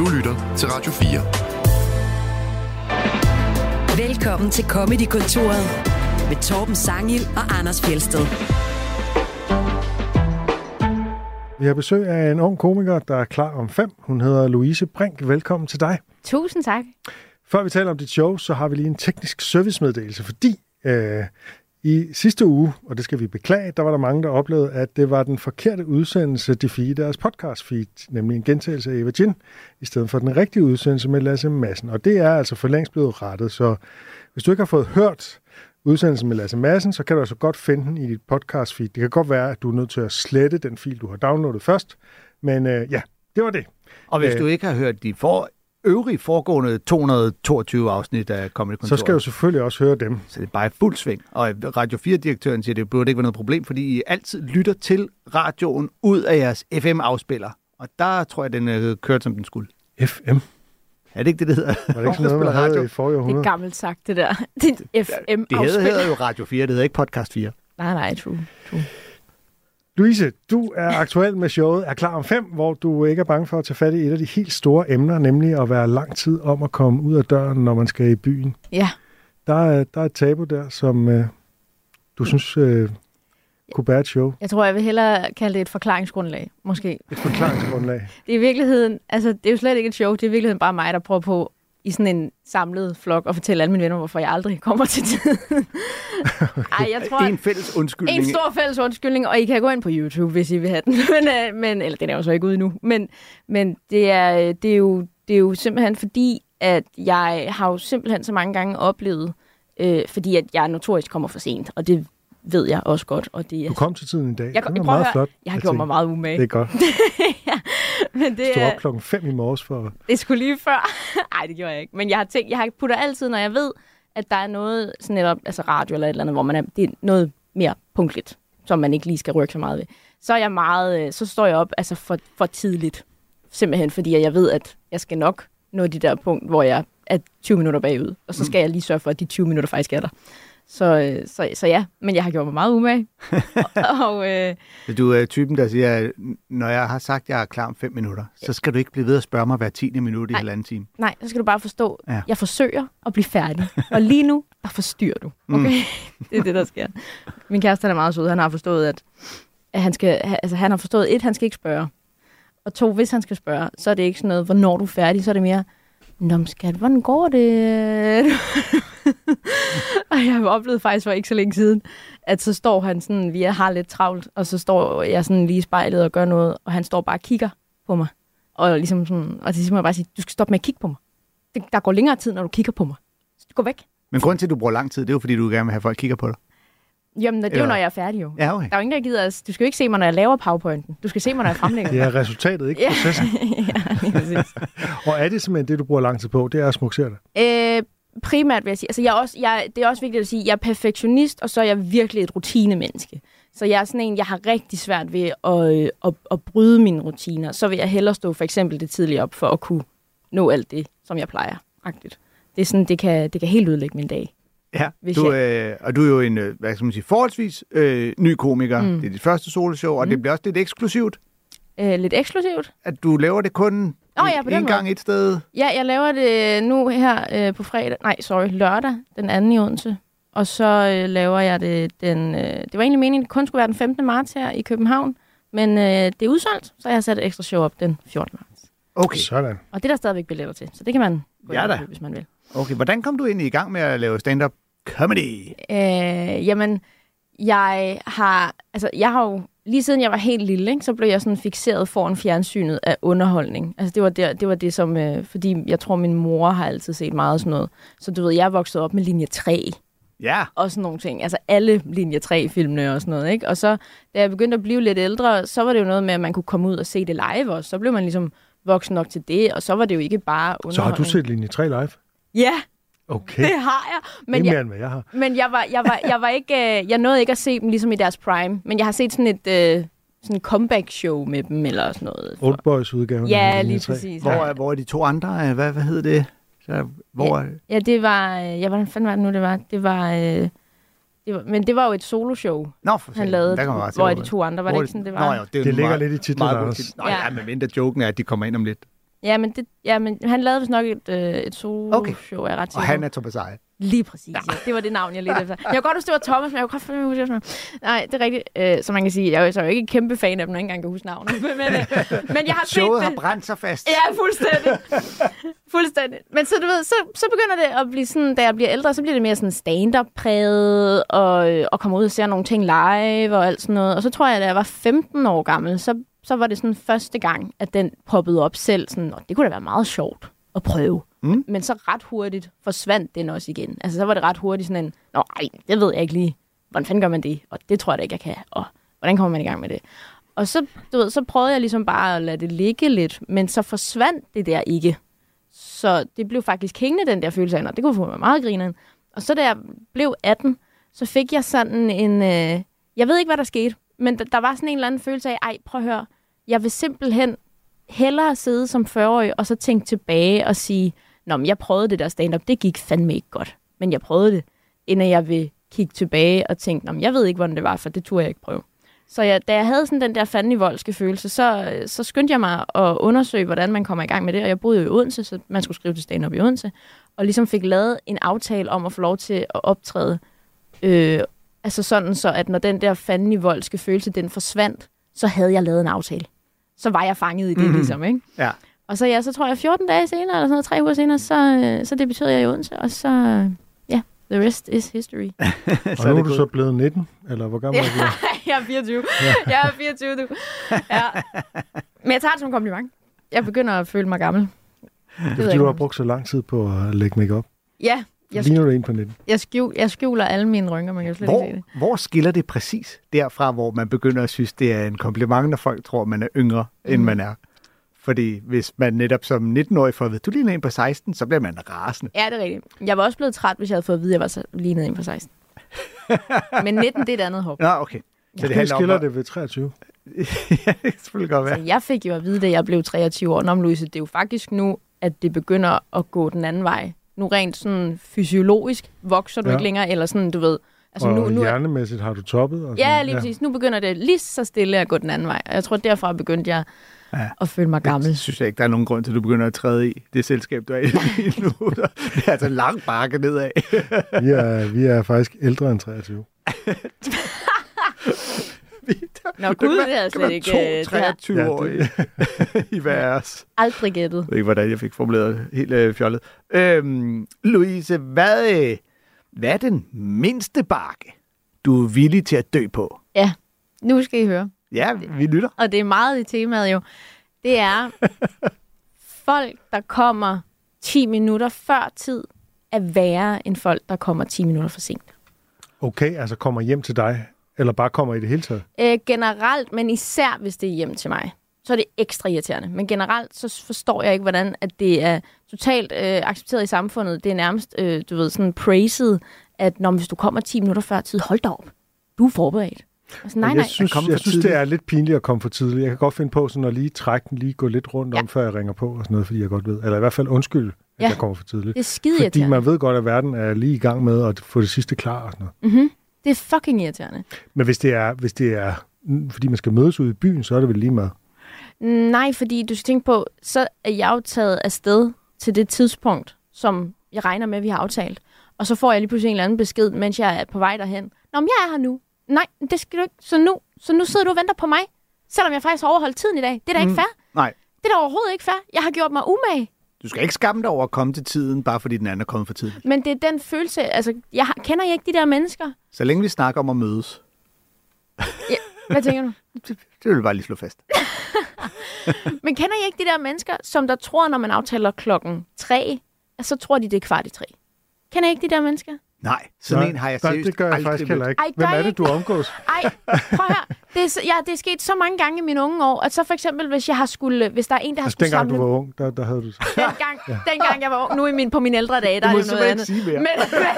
Du lytter til Radio 4. Velkommen til Comedy-kontoret med Torben Sangil og Anders Fjelsted. Vi har besøg af en ung komiker, der er klar om fem. Hun hedder Louise Brink. Velkommen til dig. Tusind tak. Før vi taler om dit show, så har vi lige en teknisk servicemeddelelse, fordi øh, i sidste uge, og det skal vi beklage, der var der mange, der oplevede, at det var den forkerte udsendelse, de fik i deres podcast feed, nemlig en gentagelse af Eva Jin, i stedet for den rigtige udsendelse med Lasse Madsen. Og det er altså for længst blevet rettet, så hvis du ikke har fået hørt udsendelsen med Lasse Madsen, så kan du altså godt finde den i dit podcast feed. Det kan godt være, at du er nødt til at slette den fil, du har downloadet først, men øh, ja, det var det. Og hvis Øh. du ikke har hørt de for, øvrige foregående 222 afsnit af Comedy Så skal du selvfølgelig også høre dem. Så det er bare i fuld sving. Og Radio 4-direktøren siger, at det burde ikke være noget problem, fordi I altid lytter til radioen ud af jeres FM-afspiller. Og der tror jeg, den øh, kørte, som den skulle. FM. Er det ikke det, det hedder? Var det ikke sådan noget, man havde i forrige Det er århundrede? gammelt sagt, det der. Det er FM Det hedder, hedder jo Radio 4, det hedder ikke Podcast 4. Nej, nej, true. true. Louise, du er aktuel med showet Er klar om fem, hvor du ikke er bange for at tage fat i et af de helt store emner, nemlig at være lang tid om at komme ud af døren, når man skal i byen. Ja, Der er, der er et tabu der, som øh, du synes øh, kunne bære et show. jeg tror, jeg vil hellere kalde det et forklaringsgrundlag, måske. Et forklaringsgrundlag. Det er i virkeligheden, altså det er jo slet ikke et show, det er i virkeligheden bare mig, der prøver på i sådan en samlet flok og fortælle alle mine venner, hvorfor jeg aldrig kommer til tiden. Ej, jeg tror, En fælles undskyldning. En stor fælles undskyldning, og I kan gå ind på YouTube, hvis I vil have den. men, øh, men, eller den er jo så ikke ude nu. Men, men det, er, øh, det, er jo, det er jo simpelthen fordi, at jeg har jo simpelthen så mange gange oplevet, øh, fordi at jeg notorisk kommer for sent, og det ved jeg også godt. Og det Du kom til tiden i dag. jeg, det var meget høre, flot. jeg har gjort mig meget umage. Det er godt. men det, Stod er, op klokken 5 i morges for... det skulle lige før. Nej, det gjorde jeg ikke. Men jeg har tænkt, jeg har putter altid, når jeg ved, at der er noget, sådan netop, altså radio eller et eller andet, hvor man er, det er noget mere punktligt, som man ikke lige skal rykke så meget ved. Så er jeg meget, øh, så står jeg op altså for, for tidligt. Simpelthen fordi jeg ved, at jeg skal nok nå de der punkt, hvor jeg er 20 minutter bagud. Og så skal jeg lige sørge for, at de 20 minutter faktisk er der. Så, øh, så, så ja, men jeg har gjort mig meget umage. og øh, Du er typen, der siger, når jeg har sagt, at jeg er klar om fem minutter, så skal du ikke blive ved at spørge mig hver tiende minut i Nej. halvanden time. nej, så skal du bare forstå, Ja. jeg forsøger at blive færdig. Og lige nu, der forstyrrer du. Okay? Mm. det er det, der sker. Min kæreste han er meget sød. Han har forstået, at, at han, skal, altså, han har forstået, et, han skal ikke spørge. Og to, hvis han skal spørge, så er det ikke sådan noget, hvornår du er færdig, så er det mere, Nå, skat, hvordan går det? og jeg har oplevet faktisk for ikke så længe siden, at så står han sådan, vi har lidt travlt, og så står jeg sådan lige i spejlet og gør noget, og han står bare og kigger på mig. Og, ligesom sådan, og til sidst må jeg bare sige, du skal stoppe med at kigge på mig. Det, der går længere tid, når du kigger på mig. Så gå væk. Men grunden til, at du bruger lang tid, det er jo, fordi du gerne vil have, folk kigger på dig. Jamen, det er jo, når jeg er færdig jo. Ja, okay. Der er jo ingen, der gider... at- Du skal jo ikke se mig, når jeg laver powerpointen. Du skal se mig, når jeg fremlægger Det er resultatet, ikke processen. ja, præcis. Og er det simpelthen det, du bruger lang tid på? Det er at smuksere det. Øh, primært vil jeg sige, altså jeg er også, jeg, det er også vigtigt at sige, jeg er perfektionist, og så er jeg virkelig et rutinemenneske. Så jeg er sådan en, jeg har rigtig svært ved at, øh, at, at bryde mine rutiner. Så vil jeg hellere stå for eksempel det tidligere op, for at kunne nå alt det, som jeg plejer. Agtigt. Det er sådan, det kan, det kan helt ødelægge min dag. Ja, Hvis du, øh, og du er jo en, øh, hvad skal man sige, forholdsvis øh, ny komiker. Mm. Det er dit første soloshow, og Mm. det bliver også lidt eksklusivt, Øh, lidt eksklusivt. at du laver det kun Nå ja, på den en måde. gang et sted. Ja, jeg laver det nu her øh, på fredag. Nej, sorry, lørdag, den anden i Odense. Og så øh, laver jeg det den... Øh, det var egentlig meningen, at det kun skulle være den 15. marts her i København. Men øh, det er udsolgt, så jeg har sat et ekstra show op den 14. marts. Okay. Sådan. Og det er der stadigvæk billetter til, så det kan man gå Ja ind hvis man vil. Okay. Hvordan kom du egentlig i gang med at lave stand-up comedy? Øh, jamen, jeg har... Altså, jeg har jo... Lige siden jeg var helt lille, ikke, så blev jeg sådan fixeret foran fjernsynet af underholdning. Altså, det var, der, det, var det, som... Øh, fordi jeg tror, min mor har altid set meget sådan noget. Så du ved, jeg er vokset op med linje 3 Ja, og sådan nogle ting. Altså alle linje 3-filmene og sådan noget, ikke? Og så, da jeg begyndte at blive lidt ældre, så var det jo noget med, at man kunne komme ud og se det live også. Så blev man ligesom voksen nok til det, og så var det jo ikke bare underholdning. Så har du set linje 3 live? Ja, Okay. det har jeg. Men det er mere, jeg, end hvad jeg har. men jeg var, jeg var, jeg var ikke, øh, jeg nåede ikke at se dem ligesom i deres prime, men jeg har set sådan et øh, sådan comeback show med dem eller sådan noget. Old Boys udgaven. Ja, lige præcis. hvor, er, hvor er de to andre? øh, Hvad, hvad hedder det? Så, hvor, Ja. Ja, det var, øh, ja, hvordan fanden var det nu, det var? Det var, øh, det var men det var jo et soloshow, Nå, for han lavede, Der hvor er de to andre, var det ikke sådan, det var? Nå, jo, det, er Det en ligger meget- lidt i titlen, meget ja. Ja. ja, men mindre joken er, at de kommer ind om lidt. Ja, men, det, ja, men han lavede vist nok et, øh, et solo-show, er jeg ret Og han er Thomas Eje. Lige præcis, ja. Det var det navn, jeg ledte efter. Jeg kunne godt huske, det var Thomas, men jeg kunne godt finde huske det. Nej, det er rigtigt. Øh, så man kan sige, jeg er jo er ikke en kæmpe fan af dem, når jeg ikke engang kan huske navnet. Men, men, øh, men jeg har set Showet det. har brændt sig fast. Ja, fuldstændig. fuldstændig. Men så, du ved, så, så begynder det at blive sådan, da jeg bliver ældre, så bliver det mere sådan stand-up-præget, og, øh, og kommer ud og ser nogle ting live og alt sådan noget. Og så tror jeg, da jeg var 15 år gammel, så, så var det sådan første gang, at den poppede op selv. Sådan, og det kunne da være meget sjovt at prøve. Mm. Men så ret hurtigt forsvandt den også igen. Altså, så var det ret hurtigt sådan en, nå, ej, det ved jeg ikke lige. Hvordan fanden gør man det? Og det tror jeg da ikke, jeg kan. Og hvordan kommer man i gang med det? Og så, du ved, så prøvede jeg ligesom bare at lade det ligge lidt, men så forsvandt det der ikke. Så det blev faktisk hængende, den der følelse af, "Nå, det kunne få mig meget grineren. Og så da jeg blev 18, så fik jeg sådan en... Øh, jeg ved ikke, hvad der skete, men der, der var sådan en eller anden følelse af, ej, prøv at høre, jeg vil simpelthen hellere sidde som 40-årig, og så tænke tilbage og sige, Nå, men jeg prøvede det der stand-up, det gik fandme ikke godt, men jeg prøvede det, end at jeg vil kigge tilbage og tænke, Nå, men jeg ved ikke, hvordan det var, for det turde jeg ikke prøve. Så jeg, da jeg havde sådan den der fandme voldske følelse, så, så skyndte jeg mig at undersøge, hvordan man kommer i gang med det. Og jeg boede jo i Odense, så man skulle skrive til stand-up i Odense. Og ligesom fik lavet en aftale om at få lov til at optræde. Øh, altså sådan så, at når den der fandme voldske følelse, den forsvandt, så havde jeg lavet en aftale. Så var jeg fanget i det, Mhm. mm-hmm. ligesom, ikke? Ja. Og så, ja, så tror jeg 14 dage senere, eller sådan noget, tre uger senere, så, øh, så debuterede jeg i Odense, og så, ja, the rest is history. Og nu er du så blevet 19, eller hvor gammel er du? jeg er 24. Jeg er 24, du. Ja. Men jeg tager det som en kompliment. Jeg begynder at føle mig gammel. Det er fordi, du har brugt så lang tid på at lægge make op. Ja, jeg, Ligner du en på 19? jeg, skjul, jeg skjuler alle mine rynker, man kan jo slet ikke se Hvor, det. hvor skiller det præcis derfra, hvor man begynder at synes, det er en kompliment, når folk tror, man er yngre, mm. end man er? Fordi hvis man netop som 19-årig får at vide, du ligner en på 16, så bliver man rasende. Ja, det er rigtigt. Jeg var også blevet træt, hvis jeg havde fået at vide, at jeg var så lignet en på 16. Men 19, det er et andet hop. Nå, okay. Så det handler skiller om, det ved 23. ja, det selvfølgelig godt Så være. jeg fik jo at vide, da jeg blev 23 år. Nå, men Louise, det er jo faktisk nu, at det begynder at gå den anden vej. Nu rent sådan fysiologisk vokser du Ja. ikke længere, eller sådan, du ved... Altså og nu, nu, hjernemæssigt har du toppet. Og Ja, sådan, lige præcis. Nu begynder det lige så stille at gå den anden vej. Og jeg tror, derfra begyndte jeg Ja. ja. at føle mig gammel. Det synes jeg ikke, der er nogen grund til, at du begynder at træde i det selskab, du er i lige nu. Det er altså lang bakke nedad. Vi er, vi er faktisk ældre end 23. Nå gud, det man slet ikke... to øh, Det har jeg 23-årige i os. aldrig gættet. Jeg ved ikke, hvordan jeg fik formuleret det helt øh, fjollet. Øhm, Louise, hvad, øh, hvad er den mindste bakke, du er villig til at dø på? Ja, nu skal I høre. Ja, vi lytter. Og det er meget i temaet jo. Det er folk, der kommer 10 minutter før tid, er værre end folk, der kommer 10 minutter for sent. Okay, altså kommer hjem til dig, eller bare kommer i det hele taget? Øh, generelt, men især hvis det er hjem til mig, så er det ekstra irriterende. Men generelt, så forstår jeg ikke, hvordan at det er totalt øh, accepteret i samfundet. Det er nærmest, øh, du ved, sådan praised, at når, hvis du kommer 10 minutter før tid, hold da op. Du er forberedt. Altså, nej, Men nej. jeg synes, for jeg synes tidligt. det er lidt pinligt at komme for tidligt. Jeg kan godt finde på sådan at lige trække den, lige gå lidt rundt Ja. om, før jeg ringer på og sådan noget, fordi jeg godt ved. Eller i hvert fald undskyld, at Ja. jeg kommer for tidligt. Det er skide Fordi man ved godt, at verden er lige i gang med at få det sidste klar og sådan noget. Mm-hmm. Det er fucking irriterende. Men hvis det er, hvis det er mm, fordi man skal mødes ude i byen, så er det vel lige meget. Nej, fordi du skal tænke på, så er jeg jo taget afsted til det tidspunkt, som jeg regner med, vi har aftalt. Og så får jeg lige pludselig en eller anden besked, mens jeg er på vej derhen. Nå, men jeg er her nu. Nej, det skal du ikke. Så nu, så nu sidder du og venter på mig, selvom jeg faktisk har overholdt tiden i dag. Det er da ikke Mm. fair. Nej, Det er da overhovedet ikke fair. Jeg har gjort mig umage. Du skal ikke skamme dig over at komme til tiden, bare fordi den anden er kommet for tidligt. Men det er den følelse, altså, jeg har, kender jeg ikke de der mennesker? Så længe vi snakker om at mødes, Hvad tænker du? det vil jeg bare lige slå fast. Men kender jeg ikke de der mennesker, som der tror, når man aftaler klokken tre, at så tror de, det er kvart i tre? Kender jeg ikke de der mennesker? Nej, sådan Nej, en har jeg seriøst det gør jeg faktisk heller ikke. Ej, Hvem er I det, du omgås? Ej, prøv her. Det er, ja, det er sket så mange gange i mine unge år, at så for eksempel, hvis jeg har skulle, hvis der er en, der har Altså, skulle dengang samle... du var ung, der, der havde du så. dengang, ja. dengang jeg var ung, nu i min, på mine ældre dage, der er jo noget andet. sige mere. Men, men,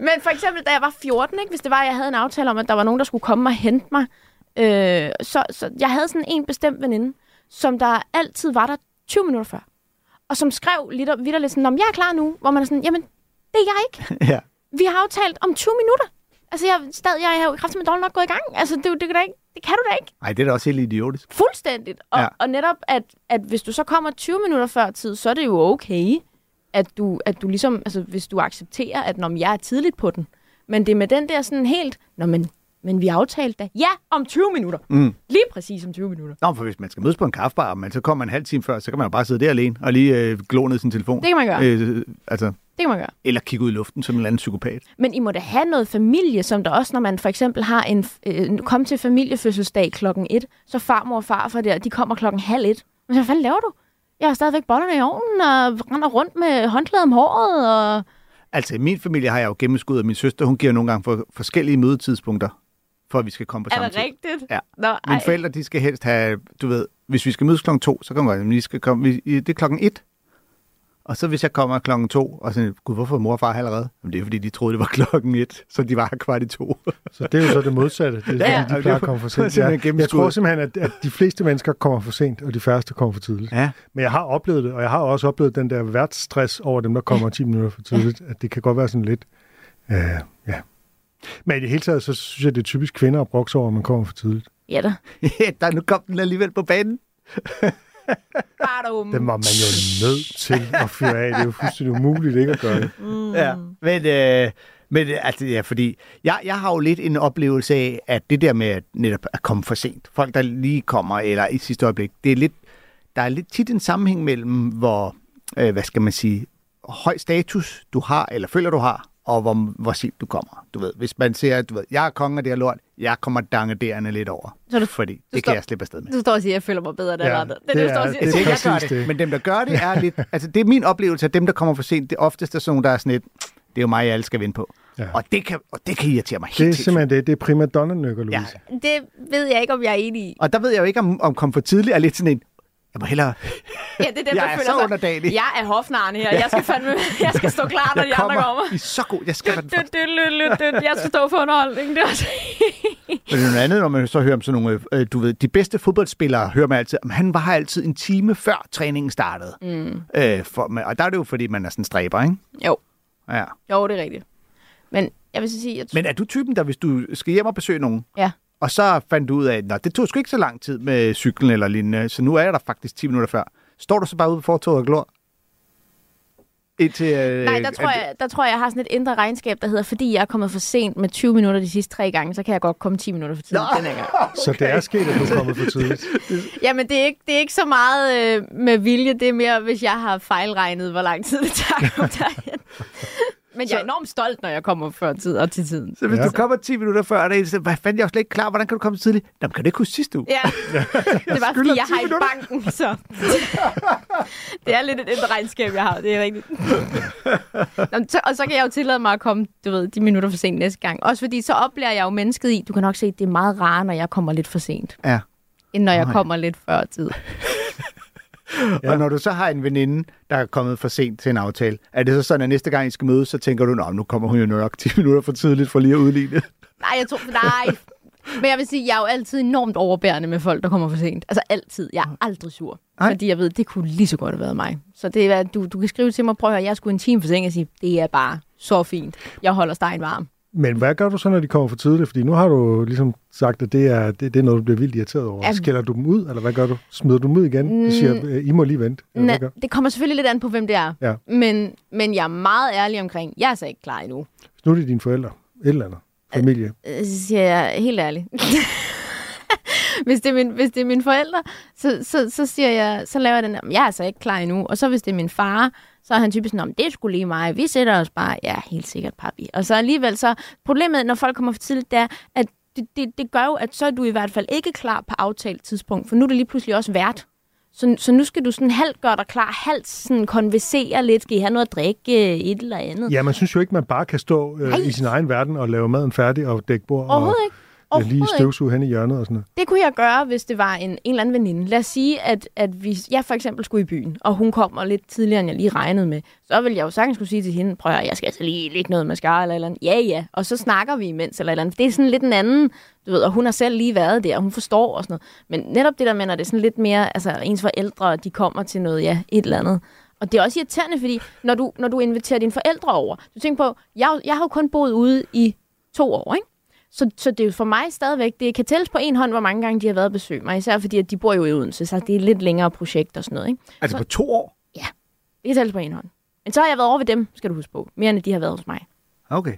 men for eksempel, da jeg var 14, ikke, hvis det var, at jeg havde en aftale om, at der var nogen, der skulle komme og hente mig, øh, så, så jeg havde sådan en bestemt veninde, som der altid var der 20 minutter før. Og som skrev lidt, lidt sådan, om jeg er klar nu, hvor man er sådan, jamen, det er jeg ikke. Ja. Vi har aftalt om 20 minutter. Altså, jeg, stadig, jeg er jo kraftigt med dårligt nok gået i gang. Altså, det, det, kan da ikke, det kan du da ikke. Nej, det er da også helt idiotisk. Fuldstændigt. Og, Ja. og netop, at, at hvis du så kommer 20 minutter før tid, så er det jo okay, at du, at du ligesom, altså hvis du accepterer, at når jeg er tidligt på den. Men det er med den der sådan helt, Nå, men, men vi aftalte da. Ja, om 20 minutter. Mm. Lige præcis om 20 minutter. Nå, for hvis man skal mødes på en kaffebar, men så kommer man en halv time før, så kan man jo bare sidde der alene og lige øh, glå ned i sin telefon. Det kan man gøre. Øh, altså, Det kan man gøre. eller kigge ud i luften som en eller anden psykopat. Men I må da have noget familie, som der også, når man for eksempel har en, øh, kom til familiefødselsdag klokken et, så farmor og farfar der, de kommer klokken halv et. Men hvad fanden laver du? Jeg har stadigvæk bollerne i ovnen og render rundt med håndklæde om håret. Og... Altså, i min familie har jeg jo gennemskud, og min søster, hun giver nogle gange for forskellige mødetidspunkter, for at vi skal komme på Er samme det tid. rigtigt? Ja. Nå, Mine forældre, de skal helst have, du ved, hvis vi skal mødes klokken to, så kommer vi, skal komme, vi, det er klokken et. Og så hvis jeg kommer klokken to, og så, gud, hvorfor er mor og far allerede? Jamen, det er fordi, de troede, det var klokken et, så de var her kvart i to. Så det er jo så det modsatte. Det er, Ja, ja, og de plejer er at komme for sent. Ja, jeg tror simpelthen, at, at de fleste mennesker kommer for sent, og de færreste kommer for tidligt. Ja. Men jeg har oplevet det, og jeg har også oplevet den der værtsstress over dem, der kommer 10 minutter for tidligt, at det kan godt være sådan lidt... Øh, ja. Men i det hele taget, så synes jeg, det er typisk kvinder at brokse over, at man kommer for tidligt. Ja da. der, nu kom den alligevel på banen. Badum. Den var man jo nødt til at fyre af. Det er jo fuldstændig umuligt ikke at gøre det. Mm. Ja, men, øh, men øh, altså, ja, fordi jeg, jeg har jo lidt en oplevelse af, at det der med at netop at komme for sent, folk der lige kommer, eller i sidste øjeblik, det er lidt, der er lidt tit en sammenhæng mellem, hvor, øh, hvad skal man sige, høj status du har, eller føler du har, og hvor, hvor sent du kommer. Du ved, hvis man siger, du ved, jeg er kongen af det her lort, jeg kommer dangerende lidt over. Så du- fordi det står- kan jeg slippe afsted med. Du står og siger, at jeg føler mig bedre, end Ja, andre. Det det det, du står er- og det siger. er Jeg gør præcis det, det. men dem, der gør det, er lidt... Altså, det er min oplevelse, at dem, der kommer for sent, det er oftest er sådan der er sådan lidt... Det er jo mig, alle skal vinde på. Ja. Og, det kan, og det kan irritere mig helt Det er sindssygt. simpelthen det. Det er primadonna-nykker, Ja. Louise. Det ved jeg ikke, om jeg er enig i. Og der ved jeg jo ikke, om, om kom for tidligt er lidt sådan en... Jeg må hellere... Ja, det er dem, Jeg der er føler så underdanig. Jeg er hofnarne her. Jeg skal fandme, jeg skal stå klar, når Jeg de andre kommer. kommer i så god... Jeg skal være den. Jeg skal stå for underholdning. Det er også... Men det er noget andet, når man så hører om sådan nogle... Øh, du ved, de bedste fodboldspillere hører man altid... om Han var her altid en time før træningen startede. Mm. Øh, for, men- og der er det jo, fordi man er sådan en stræber, ikke? Jo. Ja. Jo, det er rigtigt. Men jeg vil sige, at Men er du typen, der hvis du skal hjem og besøge nogen, Ja. Og så fandt du ud af, at det tog sgu ikke så lang tid med cyklen eller lignende, så nu er jeg der faktisk 10 minutter før. Står du så bare ude på fortoget og glor? Indtil, øh, Nej, der tror, at- jeg, der tror jeg, jeg har sådan et indre regnskab, der hedder, fordi jeg er kommet for sent med 20 minutter de sidste tre gange, så kan jeg godt komme 10 minutter for tidligt Nå. den her gang. Så det er sket, at du er kommet for tidligt. Jamen, det er ikke, det er ikke så meget øh, med vilje, det er mere, hvis jeg har fejlregnet, hvor lang tid det tager at komme derhen. Men jeg er enormt stolt, når jeg kommer før tid og til tiden. Så hvis Ja. du kommer 10 minutter før, er det, så, hvad fanden, jeg er slet ikke klar, hvordan kan du komme tidligt? Jamen, kan du ikke huske sidste uge? Ja, det er bare fordi, jeg 10 har i minutter. banken, så... det er lidt et indre regnskab, jeg har, det er rigtigt. Nå, men så, og så kan jeg jo tillade mig at komme, du ved, de minutter for sent næste gang. Også fordi, så oplærer jeg jo mennesket i, du kan nok se, at det er meget rarere, når jeg kommer lidt for sent, Ja. end når jeg Nå, kommer lidt før tid. Ja. Og når du så har en veninde, der er kommet for sent til en aftale, er det så sådan, at næste gang I skal mødes, så tænker du, nu kommer hun jo nok 10 minutter for tidligt for lige at udligne. Nej, jeg tror, nej. Men jeg vil sige, jeg er jo altid enormt overbærende med folk, der kommer for sent. Altså altid. Jeg er aldrig sur. Nej. Fordi jeg ved, det kunne lige så godt have været mig. Så det er, du, du kan skrive til mig, prøv at høre, jeg skulle en time for sent, og sige, det er bare så fint. Jeg holder stegen varm. Men hvad gør du så, når de kommer for tidligt? Fordi nu har du ligesom sagt, at det er, det, det er noget, du bliver vildt irriteret over. Ja. Skælder du dem ud, eller hvad gør du? Smider du dem ud igen? Du siger, Mm. øh, I må lige vente. Gør? det kommer selvfølgelig lidt an på, hvem det er. Ja. Men, men jeg er meget ærlig omkring, jeg er så ikke klar endnu. Nu er det dine forældre. Et eller andet. Familie. Øh, Så siger jeg helt ærligt. hvis, det er min, hvis det er mine forældre, så, så, så, siger jeg, så laver jeg den der, jeg er altså ikke klar endnu. Og så hvis det er min far, så er han typisk sådan, "Nå, men det sgu lige mig. Vi sætter os bare, ja, helt sikkert, papi. Og så alligevel så, problemet, når folk kommer for tidligt, det er, at det, det, det gør jo, at så er du i hvert fald ikke klar på aftalt tidspunkt, for nu er det lige pludselig også vært. Så, så nu skal du sådan halvt gøre dig klar, halvt sådan konversere lidt, skal I have noget at drikke, øh, et eller andet. Ja, man synes jo ikke, man bare kan stå øh, Nej. i sin egen verden og lave maden færdig og dække bord Overhovedet ikke. og lige Overhovedet ikke. støvsuge hen i hjørnet og sådan noget. Det kunne jeg gøre, hvis det var en, en eller anden veninde. Lad os sige, at, at hvis jeg for eksempel skulle i byen, og hun kommer lidt tidligere, end jeg lige regnede med, så vil jeg jo sagtens skulle sige til hende, prøv at jeg skal altså lige lægge noget mascara eller eller andet. Ja, ja. Og så snakker vi imens eller eller andet. Det er sådan lidt en anden, du ved, og hun har selv lige været der, og hun forstår og sådan noget. Men netop det der med, når det er sådan lidt mere, altså ens forældre, de kommer til noget, ja, et eller andet. Og det er også irriterende, fordi når du, når du inviterer dine forældre over, du tænker på, jeg, jeg har jo kun boet ude i to år, ikke? Så, så det er jo for mig stadigvæk, det kan tælles på en hånd, hvor mange gange de har været at besøge mig, især fordi, at de bor jo i Odense, så det er et lidt længere projekt og sådan noget, ikke? Altså på to år? Det kan tælles på en hånd. Men så har jeg været over ved dem, skal du huske på, mere end de har været hos mig. Okay.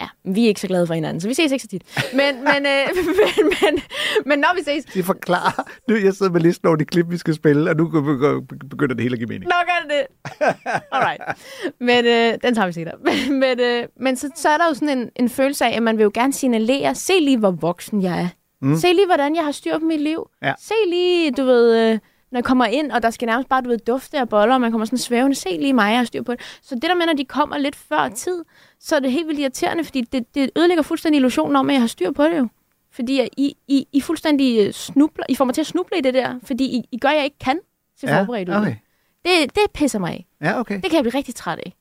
Ja, vi er ikke så glade for hinanden, så vi ses ikke så tit. Men, men, øh, men, men, men når vi ses, Det forklarer. Nu jeg sidder med listen over de klip, vi skal spille, og nu begynder det hele at give mening. Nå, gør det det. Alright. Men øh, den tager vi senere. men øh, men så, så er der jo sådan en, en følelse af, at man vil jo gerne signalere, se lige, hvor voksen jeg er. Mm. Se lige, hvordan jeg har styr på mit liv. Ja. Se lige, du ved, øh, når jeg kommer ind, og der skal nærmest bare, du ved, dufte af boller, og man kommer sådan svævende. Se lige mig, jeg har styr på det. Så det der med, når de kommer lidt før tid, så er det helt vildt irriterende, fordi det, det ødelægger fuldstændig illusionen om, at jeg har styr på det jo. Fordi I, I, I fuldstændig øh, snubler, I får mig til at snuble i det der, fordi I, I gør, jeg ikke kan til forberedt ud. okay. Det, det pisser mig af. Ja, okay. Det kan jeg blive rigtig træt af.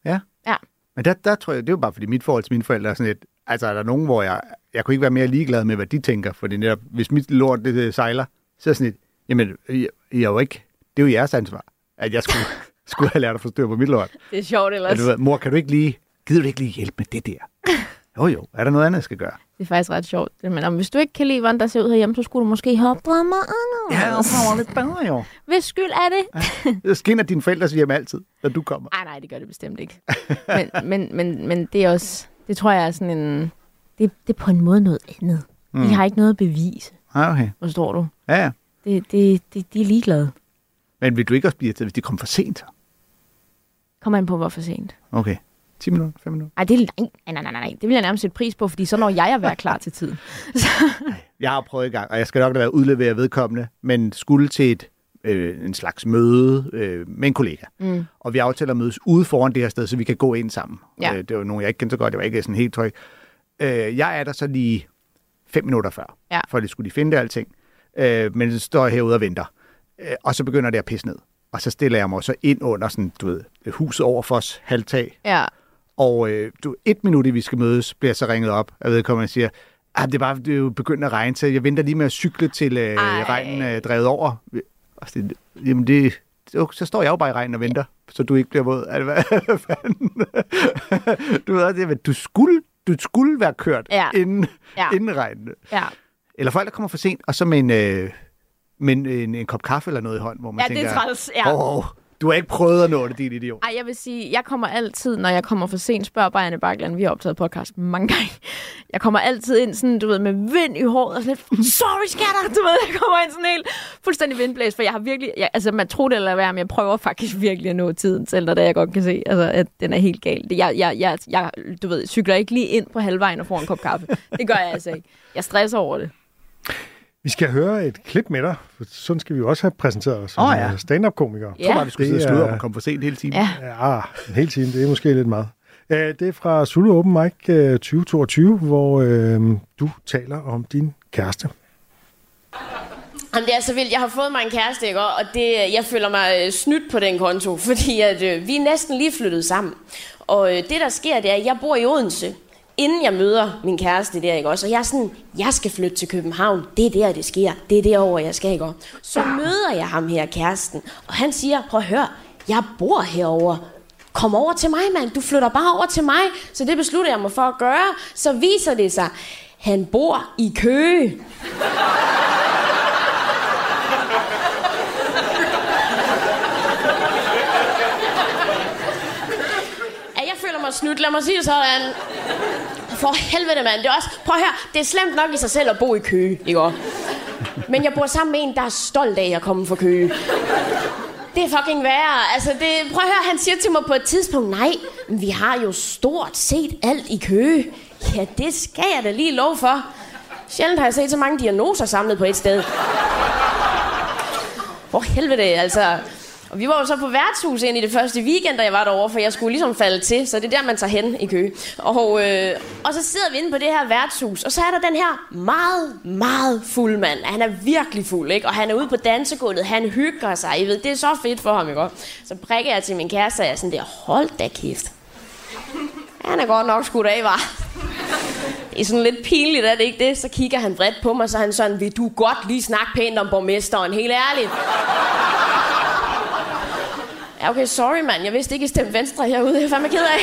Men der, der tror jeg, det er jo bare fordi mit forhold til mine forældre er sådan lidt, altså er der nogen, hvor jeg, jeg kunne ikke være mere ligeglad med, hvad de tænker, fordi netop, hvis mit lort det, det sejler, så er sådan lidt, jamen, I, er jo ikke, det er jo jeres ansvar, at jeg skulle, skulle have lært at forstyrre på mit lort. Det er sjovt At ellers. ved, mor, kan du ikke lige, gider du ikke lige hjælpe med det der? Jo, jo. Er der noget andet, jeg skal gøre? Det er faktisk ret sjovt. Men om, hvis du ikke kan lide, hvordan der ser ud herhjemme, så skulle du måske have opdraget mig anderledes. jeg lidt bedre, jo. Hvis skyld er det? Det skinner dine forældres hjem altid, når du kommer. Nej, nej, det gør det bestemt ikke. men, men, men, men det er også, det tror jeg er sådan en, det, det er på en måde noget andet. Mm. Har ikke noget at bevise, Ah, okay. forstår du? Ja, ja. Det, det, det, de er ligeglade. Men vil du ikke også blive irriteret, hvis de kommer for sent? Kommer an på, hvor for sent. Okay. 10 minutter? 5 minutter? Ej, det nej, nej, nej, nej, det vil jeg nærmest sætte pris på, fordi så når jeg at være klar til tiden. Jeg har prøvet i gang, og jeg skal nok lade være udleveret vedkommende, men skulle til et, øh, en slags møde øh, med en kollega. Mm. Og vi aftaler at mødes ude foran det her sted, så vi kan gå ind sammen. Ja. Øh, det var nogen, jeg ikke kendte så godt. Jeg var ikke sådan helt tryg. Øh, jeg er der så lige fem minutter før, Ja. for det skulle de finde det alting. Øh, men så står herude og venter. Øh, og så begynder det at pisse ned. Og så stiller jeg mig så ind under sådan, du ved, huset over for os halvtag. Ja, Og øh, du, et minut, i vi skal mødes, bliver så ringet op af vedkommende og siger, ah, det er bare det er jo begyndt at regne, så jeg venter lige med at cykle til øh, Ej. regnen er drevet over. Og så, jamen det, så, står jeg jo bare i regnen og venter, så du ikke bliver våd. Altså, hvad, hvad fanden? du ved, det, du skulle, du skulle være kørt Ja. inden, Ja. inden regnen. ja. Eller folk, der kommer for sent, og så med en, øh, med en, en, en kop kaffe eller noget i hånden, hvor man Ja, tænker, det er træls. Ja. Åh, oh, du har ikke prøvet at nå det, din idiot. Ej, jeg vil sige, jeg kommer altid, når jeg kommer for sent, spørger bare Anne Bakland, vi har optaget podcast mange gange. Jeg kommer altid ind sådan, du ved, med vind i håret og sådan lidt, sorry skatter, du ved, jeg kommer ind sådan helt fuldstændig vindblæst, for jeg har virkelig, jeg, altså man tror det eller hvad, men jeg prøver faktisk virkelig at nå tiden selv, når det jeg godt kan se, altså, at den er helt gal. Jeg, jeg, jeg, jeg, du ved, cykler ikke lige ind på halvvejen og får en kop kaffe. Det gør jeg altså ikke. Jeg stresser over det. Vi skal høre et klip med dig, for sådan skal vi jo også have præsenteret os som Åh, ja. øh, stand-up-komikere. Jeg tror bare, vi skulle sidde og sludre om at komme for sent hele tiden. Ja. Ja, ah, en hel time, det er måske lidt meget. Det er fra Zulu Open Mic uh, 2022, hvor uh, du taler om din kæreste. Jamen, det er så vildt. Jeg har fået mig en kæreste, ikke? Og det, jeg føler mig øh, snydt på den konto, fordi at, øh, vi er næsten lige flyttet sammen. Og øh, det, der sker, det er, at jeg bor i Odense, inden jeg møder min kæreste der, ikke også? Og jeg er sådan, jeg skal flytte til København. Det er der, det sker. Det er derover jeg skal, ikke også? Så møder jeg ham her, kæresten, og han siger, prøv at høre, jeg bor herover. Kom over til mig, mand. Du flytter bare over til mig. Så det beslutter jeg mig for at gøre. Så viser det sig, han bor i Køge. Jeg føler mig snydt. Lad mig sige det sådan. For helvede, mand. Det er også... Prøv at høre. Det er slemt nok i sig selv at bo i Køge, ikke? Men jeg bor sammen med en, der er stolt af at komme fra Køge. Det er fucking værre. Altså, det, prøv at høre, han siger til mig på et tidspunkt, nej, men vi har jo stort set alt i Køge. Ja, det skal jeg da lige lov for. Sjældent har jeg set så mange diagnoser samlet på et sted. Hvor helvede, altså. Og vi var jo så på værtshus ind i det første weekend, da jeg var derovre, for jeg skulle ligesom falde til, så det er der, man tager hen i kø. Og, øh, og så sidder vi inde på det her værtshus, og så er der den her meget, meget fuld mand. Han er virkelig fuld, ikke? Og han er ude på dansegulvet, han hygger sig, I ved, det er så fedt for ham, ikke? Så prikker jeg til min kæreste, og jeg er sådan der, hold da kæft. Han er godt nok skudt af, var. Det er sådan lidt pinligt, er det ikke det? Så kigger han bredt på mig, så han sådan, vil du godt lige snakke pænt om borgmesteren, helt ærligt. Ja, okay, sorry mand. Jeg vidste ikke, I stemte venstre herude. Jeg er fandme ked af.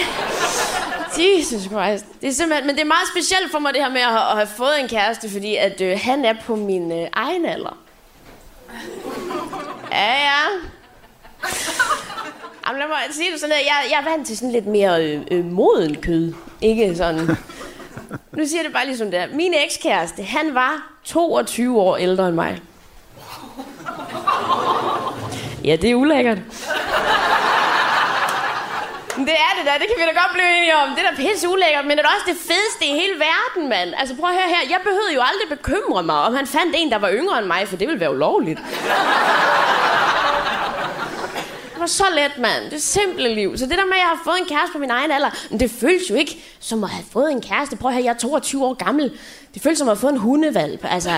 Jesus Christ. Det er simpelthen, men det er meget specielt for mig, det her med at have, at have fået en kæreste, fordi at øh, han er på min øh, egen alder. Ja, ja. Jamen, lad mig sige det sådan her. Jeg, jeg er vant til sådan lidt mere øh, øh, moden kød. Ikke sådan... Nu siger jeg det bare ligesom det er. Min ekskæreste, han var 22 år ældre end mig. Ja, det er ulækkert. Det er det da, det kan vi da godt blive enige om. Det er da pisse ulækkert, men det er også det fedeste i hele verden, mand. Altså prøv at høre her, jeg behøvede jo aldrig bekymre mig, om han fandt en, der var yngre end mig, for det ville være ulovligt. Det var så let, mand. Det simple liv. Så det der med, at jeg har fået en kæreste på min egen alder, men det føles jo ikke som at have fået en kæreste. Prøv at høre, jeg er 22 år gammel. Det føles som at have fået en hundevalp. Altså,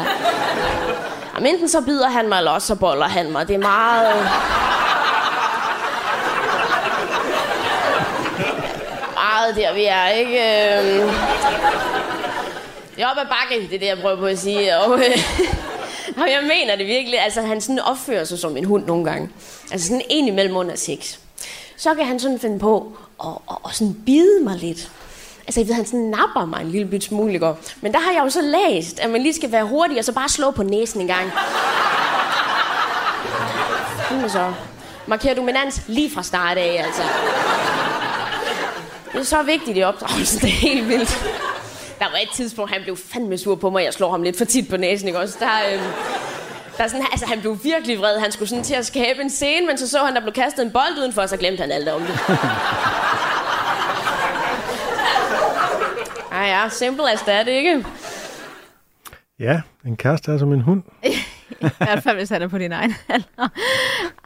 jamen, enten så bider han mig, eller også så boller han mig. Det er meget... meget der, vi er, ikke? Øhm. Det er op ad bakke, det er det, jeg prøver på at sige. Og, øh, og jeg mener det virkelig. Altså, han sådan opfører sig som en hund nogle gange. Altså sådan en imellem under sex. Så kan han sådan finde på at, at, at sådan bide mig lidt. Altså, jeg ved, han sådan napper mig en lille bit smule, går. Men der har jeg jo så læst, at man lige skal være hurtig, og så bare slå på næsen en gang. Sådan så. Markerer dominans lige fra start af, altså. Det er så vigtigt i opdragelsen, det er helt vildt. Der var et tidspunkt, han blev fandme sur på mig, jeg slår ham lidt for tit på næsen, ikke også? Der, øh, der er sådan, altså, han blev virkelig vred. Han skulle sådan til at skabe en scene, men så så han, der blev kastet en bold udenfor, og så glemte han alt om det. Ja, ja, simple as that, ikke? Ja, en kæreste er som en hund. I hvert fald, hvis han er på din egen alder.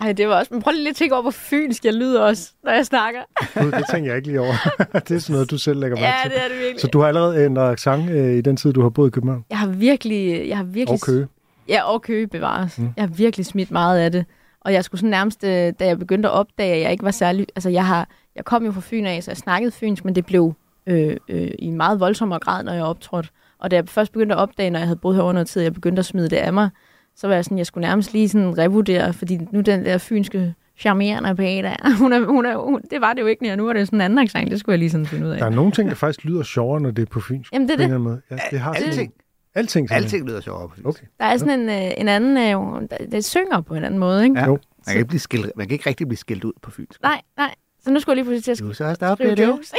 Ej, det var også... Men prøv lige at tænke over, hvor fynsk jeg lyder også, når jeg snakker. Gud, det tænker jeg ikke lige over. det er sådan noget, du selv lægger mærke Ja, til. det er det virkelig. Så du har allerede ændret accent øh, i den tid, du har boet i København? Jeg har virkelig... Jeg har virkelig Og Køge. Ja, og Køge bevares. Mm. Jeg har virkelig smidt meget af det. Og jeg skulle sådan nærmest, øh, da jeg begyndte at opdage, at jeg ikke var særlig... Altså, jeg, har, jeg kom jo fra Fyn af, så jeg snakkede fynsk, men det blev øh, øh, i en meget voldsommere grad, når jeg optrådte. Og da jeg først begyndte at opdage, når jeg havde boet her under noget tid, jeg begyndte at smide det af mig, så var jeg sådan, jeg skulle nærmest lige sådan revurdere, fordi nu den der fynske charmerende der, hun er, hun er, hun, det var det jo ikke, og nu er det sådan en anden accent, det skulle jeg lige sådan finde ud af. Der er nogle ting, der faktisk lyder sjovere, når det er på fynsk. Jamen, det er det. måde. Ja, det har sådan Alting. Alting. simpelthen. Alting lyder sjovere på fynsk. Okay. Der er sådan en, øh, en anden, øh, der, det synger på en anden måde, ikke? Ja. Jo. Man kan, ikke blive skilt, man kan ikke rigtig blive skilt ud på fynsk. Nej, nej. Så nu skulle jeg lige pludselig til at Du så stoppe skrive det. jokes.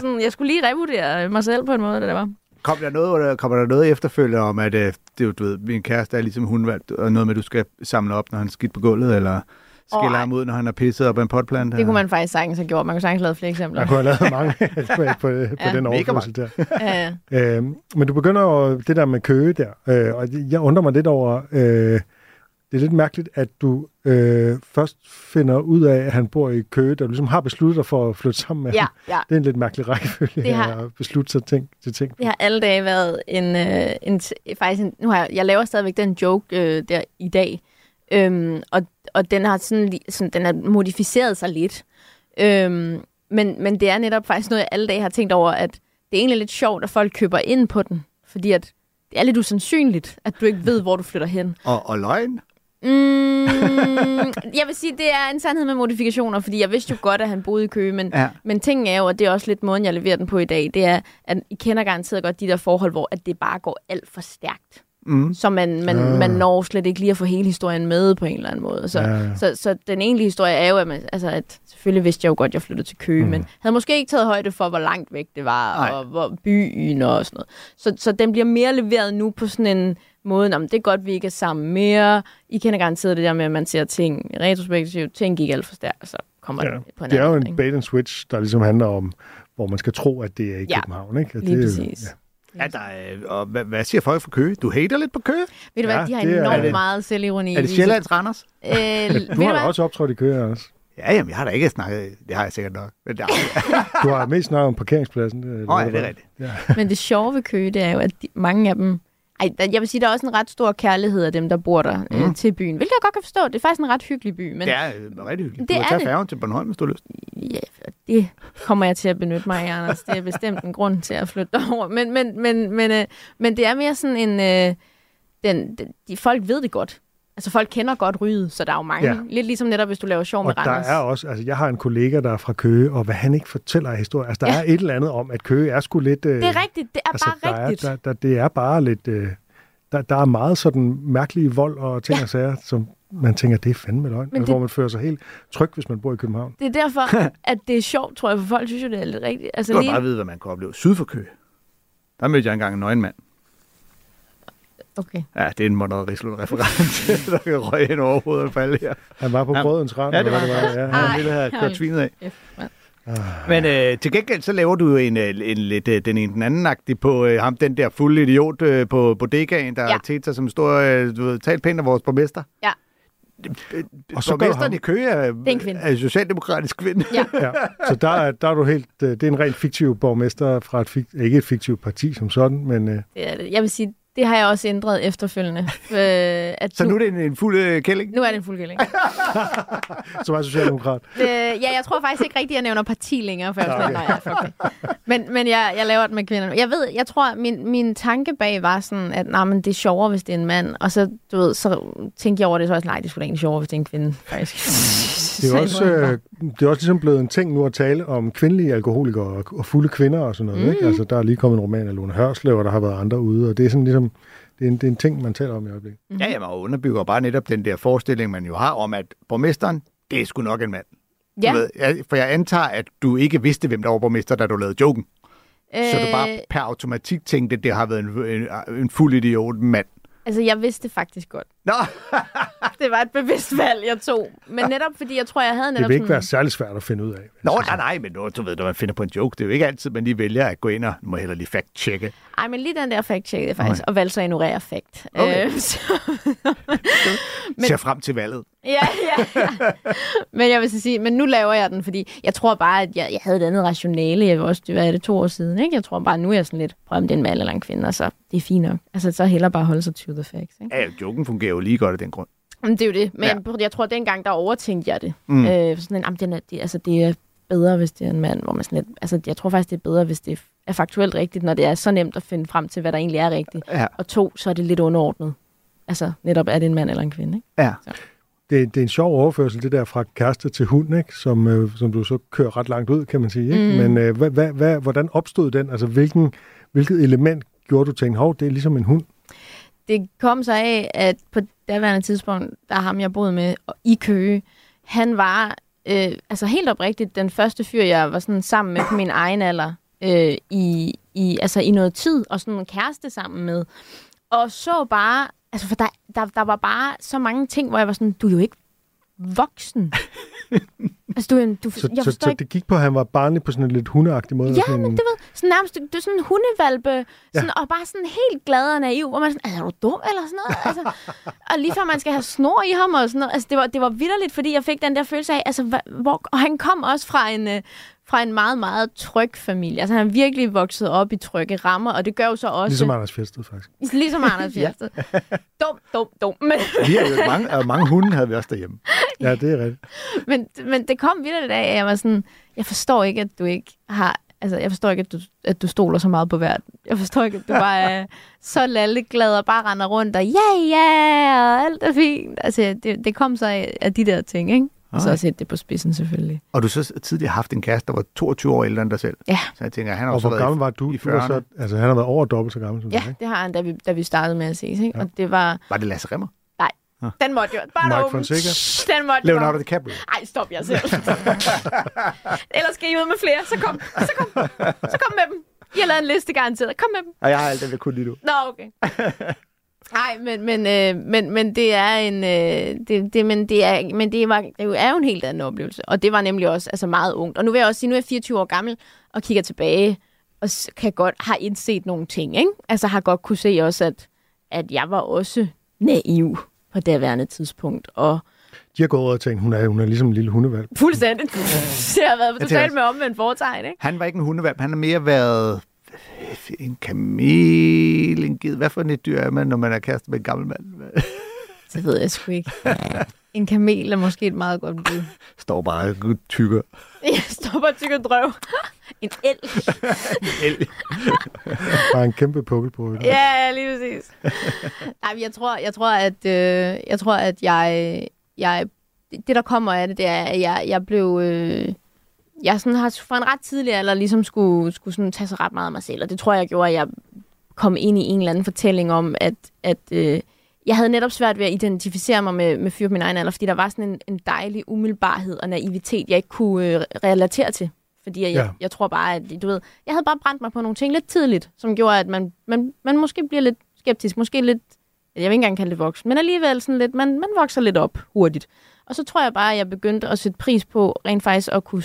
Sådan, jeg skulle lige revurdere mig selv på en måde, det der var. Kom der noget, kommer der noget efterfølgende om, at øh, det, er jo, du ved, min kæreste er ligesom hundvalg, og noget med, at du skal samle op, når han er skidt på gulvet, eller skille Åh, ej. ham ud, når han er pisset op af en potplante? Det kunne man faktisk sagtens have gjort. Man kunne sagtens have lavet flere eksempler. Jeg kunne have lavet mange på, på, på Ja. den Mega overførsel der. Ja, ja. Øhm, men du begynder jo det der med køge der, øh, og jeg undrer mig lidt over, øh, det er lidt mærkeligt, at du øh, først finder ud af, at han bor i Køge, der du ligesom har besluttet dig for at flytte sammen med ja, ham. ja. Det er en lidt mærkelig rækkefølge Det har- at beslutte sig ting, til ting. Det har alle dage været en, øh, en faktisk en, nu har jeg, jeg laver stadigvæk den joke øh, der i dag, øhm, og, og den har sådan, sådan, den har modificeret sig lidt. Øhm, men, men det er netop faktisk noget, jeg alle dage har tænkt over, at det er egentlig lidt sjovt, at folk køber ind på den, fordi at det er lidt usandsynligt, at du ikke ved, hvor du flytter hen. Og, og løgn? Mm, jeg vil sige, det er en sandhed med modifikationer, fordi jeg vidste jo godt, at han boede i Køge, men, Ja. men tingen er jo, og det er også lidt måden, jeg leverer den på i dag, det er, at I kender garanteret godt de der forhold, hvor at det bare går alt for stærkt. Mm. Så man, man, Ah. man når slet ikke lige at få hele historien med på en eller anden måde. Så, Ja, ja. så, så den egentlige historie er jo, at, man, altså, at selvfølgelig vidste jeg jo godt, at jeg flyttede til Køge, mm. men havde måske ikke taget højde for, hvor langt væk det var, Nej. og hvor byen og sådan noget. Så, så den bliver mere leveret nu på sådan en måde, om det er godt, vi ikke er sammen mere. I kender garanteret det der med, at man ser ting retrospektivt. Ting gik alt for stærkt, og så kommer Ja, det på en det er jo en måde, bait and switch, der ligesom handler om, hvor man skal tro, at det er i Ja, København. Ikke? At Lige det, præcis. Ja. Ja, der er, og hvad, hvad siger folk for Køge? Du hater lidt på Køge? Ved du hvad, Ja, de har det er- enormt Er det- meget selvironi. Er det Sjællands Randers? Øh, Du har da hvad? også optrådt i Køge, også. Ja, jamen, jeg har da ikke snakket. Det har jeg sikkert nok. Men der, Du har mest snakket om parkeringspladsen. det- Åh, ja, det er rigtigt. Ja. Men det sjove ved Køge, det er jo, at de, mange af dem... Ej, jeg vil sige, der er også en ret stor kærlighed af dem, der bor der mm. øh, til byen. Hvilket jeg godt kan forstå. Det er faktisk en ret hyggelig by. Men det er øh, rigtig hyggeligt. Det Du er kan tage det. færgen til Bornholm, hvis du har lyst. ja, det kommer jeg til at benytte mig af, Anders. Det er bestemt en grund til at flytte derover. Men, men, men, men, øh, men det er mere sådan en... Øh, den, de folk ved det godt. Altså folk kender godt ryget, så der er jo mange. Ja. Lidt ligesom netop, hvis du laver sjov med Og der Randers. er også, altså jeg har en kollega, der er fra Køge, og hvad han ikke fortæller af historie, altså der Ja. er et eller andet om, at Køge er sgu lidt... Øh, Det er rigtigt, det er altså, bare der rigtigt. Er, der, der, det er bare lidt... Øh, der, der er meget sådan mærkelige vold og ting Ja. og sager, som man tænker, det er fandme løgn. Men Men det- Hvor man føler sig helt tryg, hvis man bor i København. Det er derfor, at det er sjovt, tror jeg, for folk synes jo, det er lidt rigtigt. Altså, Du kan lige... bare vide, hvad man kan opleve. Syd for Køge. Der mødte jeg engang en nøgenmand. Okay. Ja, det er en Monrad Rislund reference, der kan røge ind over hovedet og falde her. Han var på Ja. brødens rand. Ja, det var hvad han. Ja, Han han, ville have Ej, kørt svinet af. F, mand. Men øh, til gengæld, så laver du jo en, øh, en lidt øh, den ene den anden agtig på øh, ham, den der fulde idiot øh, på bodegaen, der Ja. tæt sig som stor, øh, du ved, talt pænt af vores borgmester. Ja. Og så Borgmesteren i Køge er, er en er socialdemokratisk kvinde. Ja. ja. Så der, er- der er du helt... øh, Det er en rent fiktiv borgmester fra et, ikke et fiktivt parti som sådan, men øh, Det er det. Jeg vil sige, det har jeg også ændret efterfølgende. Øh, at Så nu er det en, en fuld øh, kælling. nu er det en fuldgælling. som er socialdemokrat. Øh, ja, jeg tror faktisk ikke rigtigt, at jeg nævner parti længere, for jeg sådan, nej, ja. Men, men jeg, jeg laver det med kvinderne. Jeg ved, jeg tror, min, min tanke bag var sådan, at nej, men det er sjovere, hvis det er en mand. Og så, du ved, så tænkte jeg over det, så var jeg sådan, nej, det da egentlig sjovere, hvis det er en kvinde, faktisk. Det er, også, øh, det er også ligesom blevet en ting nu at tale om kvindelige alkoholikere og, og fulde kvinder og sådan noget. Mm. Ikke? Altså, der er lige kommet en roman af Lone Hørslev, og der har været andre ude, og det er sådan ligesom, det er en, det er en ting, man taler om i øjeblikket. Mhm. Ja, jamen, og underbygger bare netop den der forestilling, man jo har om, at borgmesteren, det er sgu nok en mand. Ja, Du ved, jeg, for jeg antager, at du ikke vidste, hvem der var borgmester, da du lavede joken. Øh... Så du øh, bare per automatik tænkte, at det har været en, en, en fuld idiot mand. Altså, jeg vidste faktisk godt. Nå, Det var et bevidst valg, jeg tog. Men netop fordi, jeg tror, jeg havde Det netop vil ikke sådan... være særlig svært at finde ud af. Nå nej, nej, men nu, du ved, når man finder på en joke, det er jo ikke altid, man lige vælger at gå ind og, må heller lige fact-checke. Ej, men lige den der fact-check, faktisk, og valgte så at ignorere fact. Okay. Øh, så, Men... Ser frem til valget. ja, ja, ja. Men jeg vil så sige, men nu laver jeg den, fordi jeg tror bare, at jeg, jeg havde et andet rationale. Jeg var også, det var det to år siden, ikke? Jeg tror bare, nu er jeg sådan lidt, prøv om det er en mand eller en kvinde, og så det er fint nok. Altså, så heller bare holde sig to the facts, ikke? Ja, joken fungerer jo lige godt af den grund. Men det er jo det. Men Ja. jeg tror, at dengang, der overtænkte jeg det. Mm. Øh, sådan en, jamen, den er, det, altså, det er bedre, hvis det er en mand, hvor man sådan lidt, altså, jeg tror faktisk, det er bedre, hvis det er faktuelt rigtigt, når det er så nemt at finde frem til, hvad der egentlig er rigtigt. Ja, Og to, så er det lidt underordnet. Altså, netop er det en mand eller en kvinde, ikke? ja. Det, det er en sjov overførsel, det der fra kæreste til hund, ikke? Som, øh, som du så kører ret langt ud, kan man sige. Ikke? Mm. Men øh, hvad, hvad, hvad, hvordan opstod den? Altså, hvilken, hvilket element gjorde du tænkte, hov, det er ligesom en hund? Det kom så af, at på daværende tidspunkt, der ham, jeg boede med i Køge, han var øh, altså helt oprigtigt den første fyr, jeg var sådan sammen med på min egen alder øh, i, i, altså i noget tid, og sådan en kæreste sammen med. Og så bare, altså for der, der, der var bare så mange ting, hvor jeg var sådan, du er jo ikke voksen. altså du, du Så, jeg så, så ikke, det gik på, at han var barnlig på sådan en lidt hundeagtig måde? Ja, sådan men en, det ved, sådan nærmest, det er sådan en hundevalpe, sådan, og bare sådan helt glad og naiv, hvor man sådan, er du dum eller sådan noget? Altså, og lige før man skal have snor i ham og sådan noget. Altså, det var, det var vidderligt, fordi jeg fik den der følelse af, altså, hvor, og han kom også fra en, øh, fra en meget, meget tryg familie. Altså, han er virkelig vokset op i trygge rammer, og det gør jo så også... Ligesom Anders Fjeldsted, faktisk. Ligesom Anders Fjeldsted. Dum, dum, dum. Men, Vi har jo mange, og mange hunde havde vi også derhjemme. Ja, det er rigtigt. men, men det kom vidderligt af, at jeg var sådan, jeg forstår ikke, at du ikke har... Altså, jeg forstår ikke, at du, at du stoler så meget på hvert. Jeg forstår ikke, at du bare er så lalleglad og bare render rundt og ja, ja, og alt er fint. Altså, det, det kom så af, af de der ting, ikke? Og så set det på spidsen, selvfølgelig. Og du har så tidligere haft en kæreste, der var 22 år ældre end dig selv. Ja. Så jeg tænker, han har Og også hvor gammel var du? i du var 40'erne. så, altså, han har været over dobbelt så gammel som Ja, dig, ikke? det har han, da vi, da vi startede med at ses, ikke? Ja. Og det var... Var det Lasse Remmer? Den måtte jo... Bare Mike åben. Fonseca? Den måtte Leonardo jo... DiCaprio? Ej, stop jer selv. Ellers skal I ud med flere. Så kom. Så kom. Så kom med dem. I har lavet en liste garanteret. Kom med dem. Og jeg har alt det, jeg kunne lide du. Nå, okay. Nej, men, men, øh, men, men det er en, øh, det, det, men det er, men det, var, det er jo en helt anden oplevelse. Og det var nemlig også altså meget ungt. Og nu vil jeg også sige, nu er jeg 24 år gammel og kigger tilbage og kan godt har indset nogle ting, ikke? Altså har godt kunne se også, at, at jeg var også naiv på daværende tidspunkt. Og De har gået over og tænkt, hun er, hun er ligesom en lille hundevalg. fuldstændig. det har været totalt også- med omvendt foretegn, ikke? Han var ikke en hundevalp, han har mere været en kamel, en ged. Hvad for et dyr er man, når man er kæreste med en gammel mand? Det ved jeg sgu ikke. En kamel er måske et meget godt bud. Står bare tykker. Jeg stopper og tykker drøv. En el. El. Bare en kæmpe pukkel på ryggen. Ja, lige præcis. Nej, jeg tror, jeg tror, at, øh, jeg tror, at jeg, jeg, det der kommer af det, det er, at jeg, jeg blev, øh, jeg sådan har fra en ret tidlig alder ligesom skulle, skulle sådan tage sig ret meget af mig selv, og det tror jeg gjorde, at jeg kom ind i en eller anden fortælling om, at, at øh, jeg havde netop svært ved at identificere mig med, med fyr på min egen alder, fordi der var sådan en, en dejlig umiddelbarhed og naivitet, jeg ikke kunne øh, relatere til. Fordi jeg, Ja. jeg, jeg tror bare, at du ved, jeg havde bare brændt mig på nogle ting lidt tidligt, som gjorde, at man, man, man måske bliver lidt skeptisk, måske lidt, jeg vil ikke engang kalde det voksen, men alligevel sådan lidt, man, man vokser lidt op hurtigt. Og så tror jeg bare, at jeg begyndte at sætte pris på rent faktisk at kunne,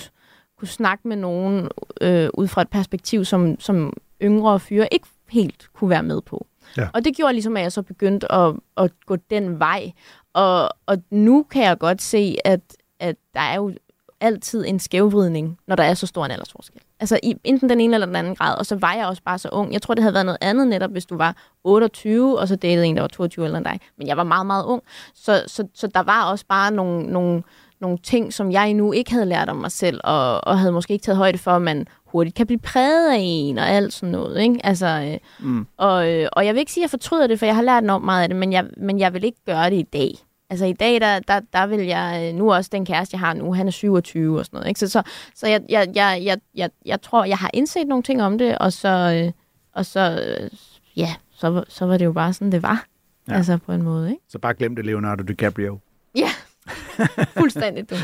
kunne snakke med nogen øh, ud fra et perspektiv, som, som yngre fyre ikke helt kunne være med på. Ja. Og det gjorde ligesom, at jeg så begyndte at, at gå den vej. Og, og nu kan jeg godt se, at, at der er jo altid en skævvridning, når der er så stor en aldersforskel. Altså i enten den ene eller den anden grad, og så var jeg også bare så ung. Jeg tror, det havde været noget andet netop, hvis du var 28, og så datede en, der var 22 eller end dig. Men jeg var meget, meget ung. Så, så, så der var også bare nogle, nogle, nogle ting, som jeg endnu ikke havde lært om mig selv, og, og havde måske ikke taget højde for, at man hurtigt kan blive præget af en, og alt sådan noget. Ikke? Altså, øh, Mm. og, øh, og jeg vil ikke sige, at jeg fortryder det, for jeg har lært enormt meget af det, men jeg, men jeg vil ikke gøre det i dag. Altså i dag, der, der, der vil jeg, øh, nu også den kæreste, jeg har nu, han er 27 og sådan noget. Ikke? Så, så, så jeg, jeg, jeg, jeg, jeg, jeg tror, jeg har indset nogle ting om det, og så, øh, og så øh, ja, så, så var det jo bare sådan, det var. Ja. Altså på en måde, ikke? Så bare glem det, Leonardo DiCaprio. Ja, fuldstændig du.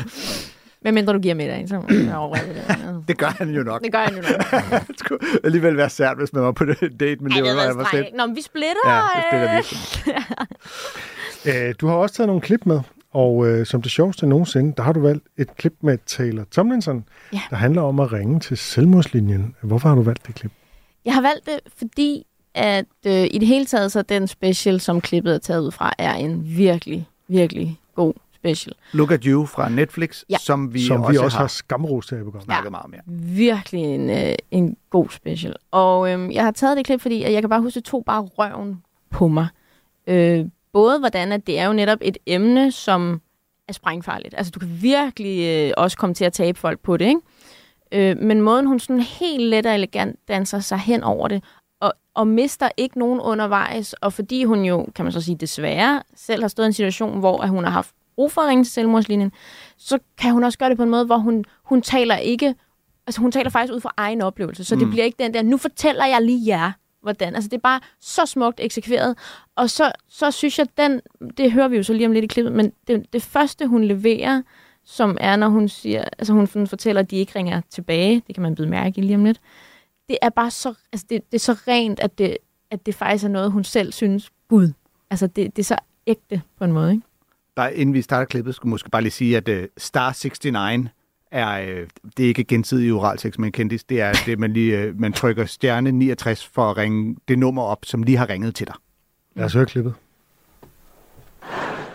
Men mindre du giver middag, så det. Det gør han jo nok. Det gør jeg nu nok. Det skulle alligevel være sært, hvis man var på det date med Ej, det har Jeg var selv. Nå, men vi splitter. Ja, det øh. vi. Øh, du har også taget nogle klip med, og øh, som det sjoveste nogensinde, der har du valgt et klip med Taylor Tomlinson, Ja. der handler om at ringe til selvmordslinjen. Hvorfor har du valgt det klip? Jeg har valgt det, fordi at øh, i det hele taget, så den special, som klippet er taget ud fra, er en virkelig, virkelig god special. Look at You fra Netflix, Ja. som vi som også, vi også har har skamrost her i programmet. snakket meget mere. Virkelig en, øh, en god special. Og øh, jeg har taget det klip, fordi at jeg kan bare huske, at tog bare røven på mig. Øh, både hvordan, at det er jo netop et emne, som er sprængfarligt. Altså, du kan virkelig øh, også komme til at tabe folk på det, ikke? Øh, men måden, hun sådan helt let og elegant danser sig hen over det, og, og mister ikke nogen undervejs, og fordi hun jo, kan man så sige desværre, selv har stået i en situation, hvor at hun har haft brug for at ringe til selvmordslinjen, så kan hun også gøre det på en måde, hvor hun, hun taler ikke, altså hun taler faktisk ud fra egen oplevelse, så mm. det bliver ikke den der, nu fortæller jeg lige jer, hvordan. Altså det er bare så smukt eksekveret, og så, så synes jeg, den, det hører vi jo så lige om lidt i klippet, men det, det første, hun leverer, som er, når hun siger, altså hun fortæller, at de ikke ringer tilbage, det kan man byde mærke i lige om lidt, det er bare så, altså det, det er så rent, at det, at det faktisk er noget, hun selv synes, gud, altså det, det er så ægte på en måde, ikke? Bare inden vi starter klippet, skulle jeg måske bare lige sige, at uh, Star 69 er, uh, det er ikke gensidig oralsex med en kendis. Det er det, man lige uh, man trykker stjerne 69 for at ringe det nummer op, som lige har ringet til dig. Lad os høre klippet.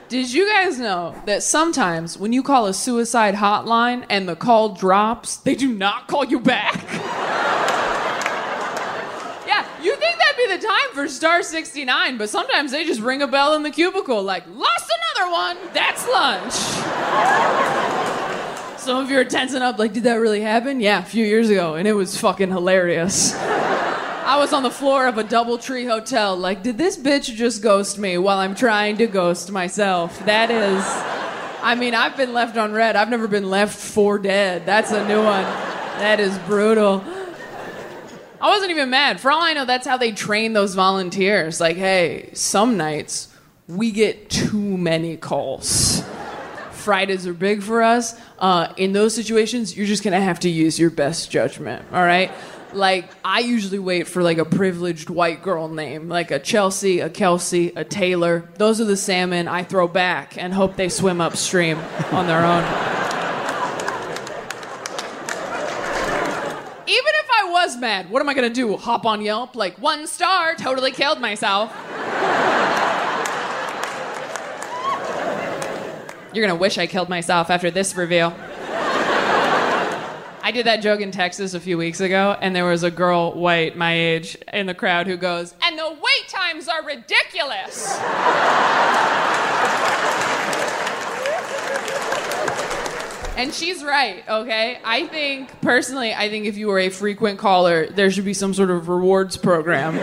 Did you guys know that sometimes when you call a suicide hotline and the call drops, they do not call you back? yeah, you think that'd be the time for Star 69, but sometimes they just ring a bell in the cubicle like, lost another one, that's lunch. Some of you are tensing up like, did that really happen? Yeah, a few years ago, and it was fucking hilarious. I was on the floor of a Doubletree hotel, like, did this bitch just ghost me while I'm trying to ghost myself? That is. I mean, I've been left on red. I've never been left for dead. That's a new one. That is brutal. I wasn't even mad. For all I know, that's how they train those volunteers. Like, hey, some nights we get too many calls. Fridays are big for us. Uh, in those situations, you're just gonna have to use your best judgment. All right. Like I usually wait for like a privileged white girl name, like a Chelsea, a Kelsey, a Taylor. Those are the salmon I throw back and hope they swim upstream on their own. Even if I was mad, what am I gonna do? Hop on Yelp? Like, one star, totally killed myself. You're gonna wish I killed myself after this reveal. I did that joke in Texas a few weeks ago, and there was a girl, white, my age, in the crowd who goes, And the wait times are ridiculous! And she's right, okay? I think, personally, I think if you were a frequent caller, there should be some sort of rewards program.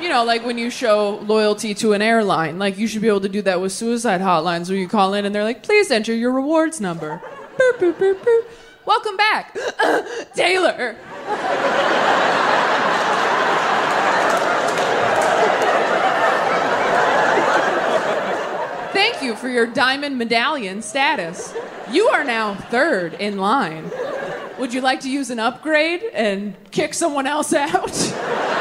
You know, like when you show loyalty to an airline, like you should be able to do that with suicide hotlines where you call in and they're like, please enter your rewards number. Boop, boop, boop, boop. Welcome back, Taylor. Thank you for your diamond medallion status. You are now third in line. Would you like to use an upgrade and kick someone else out?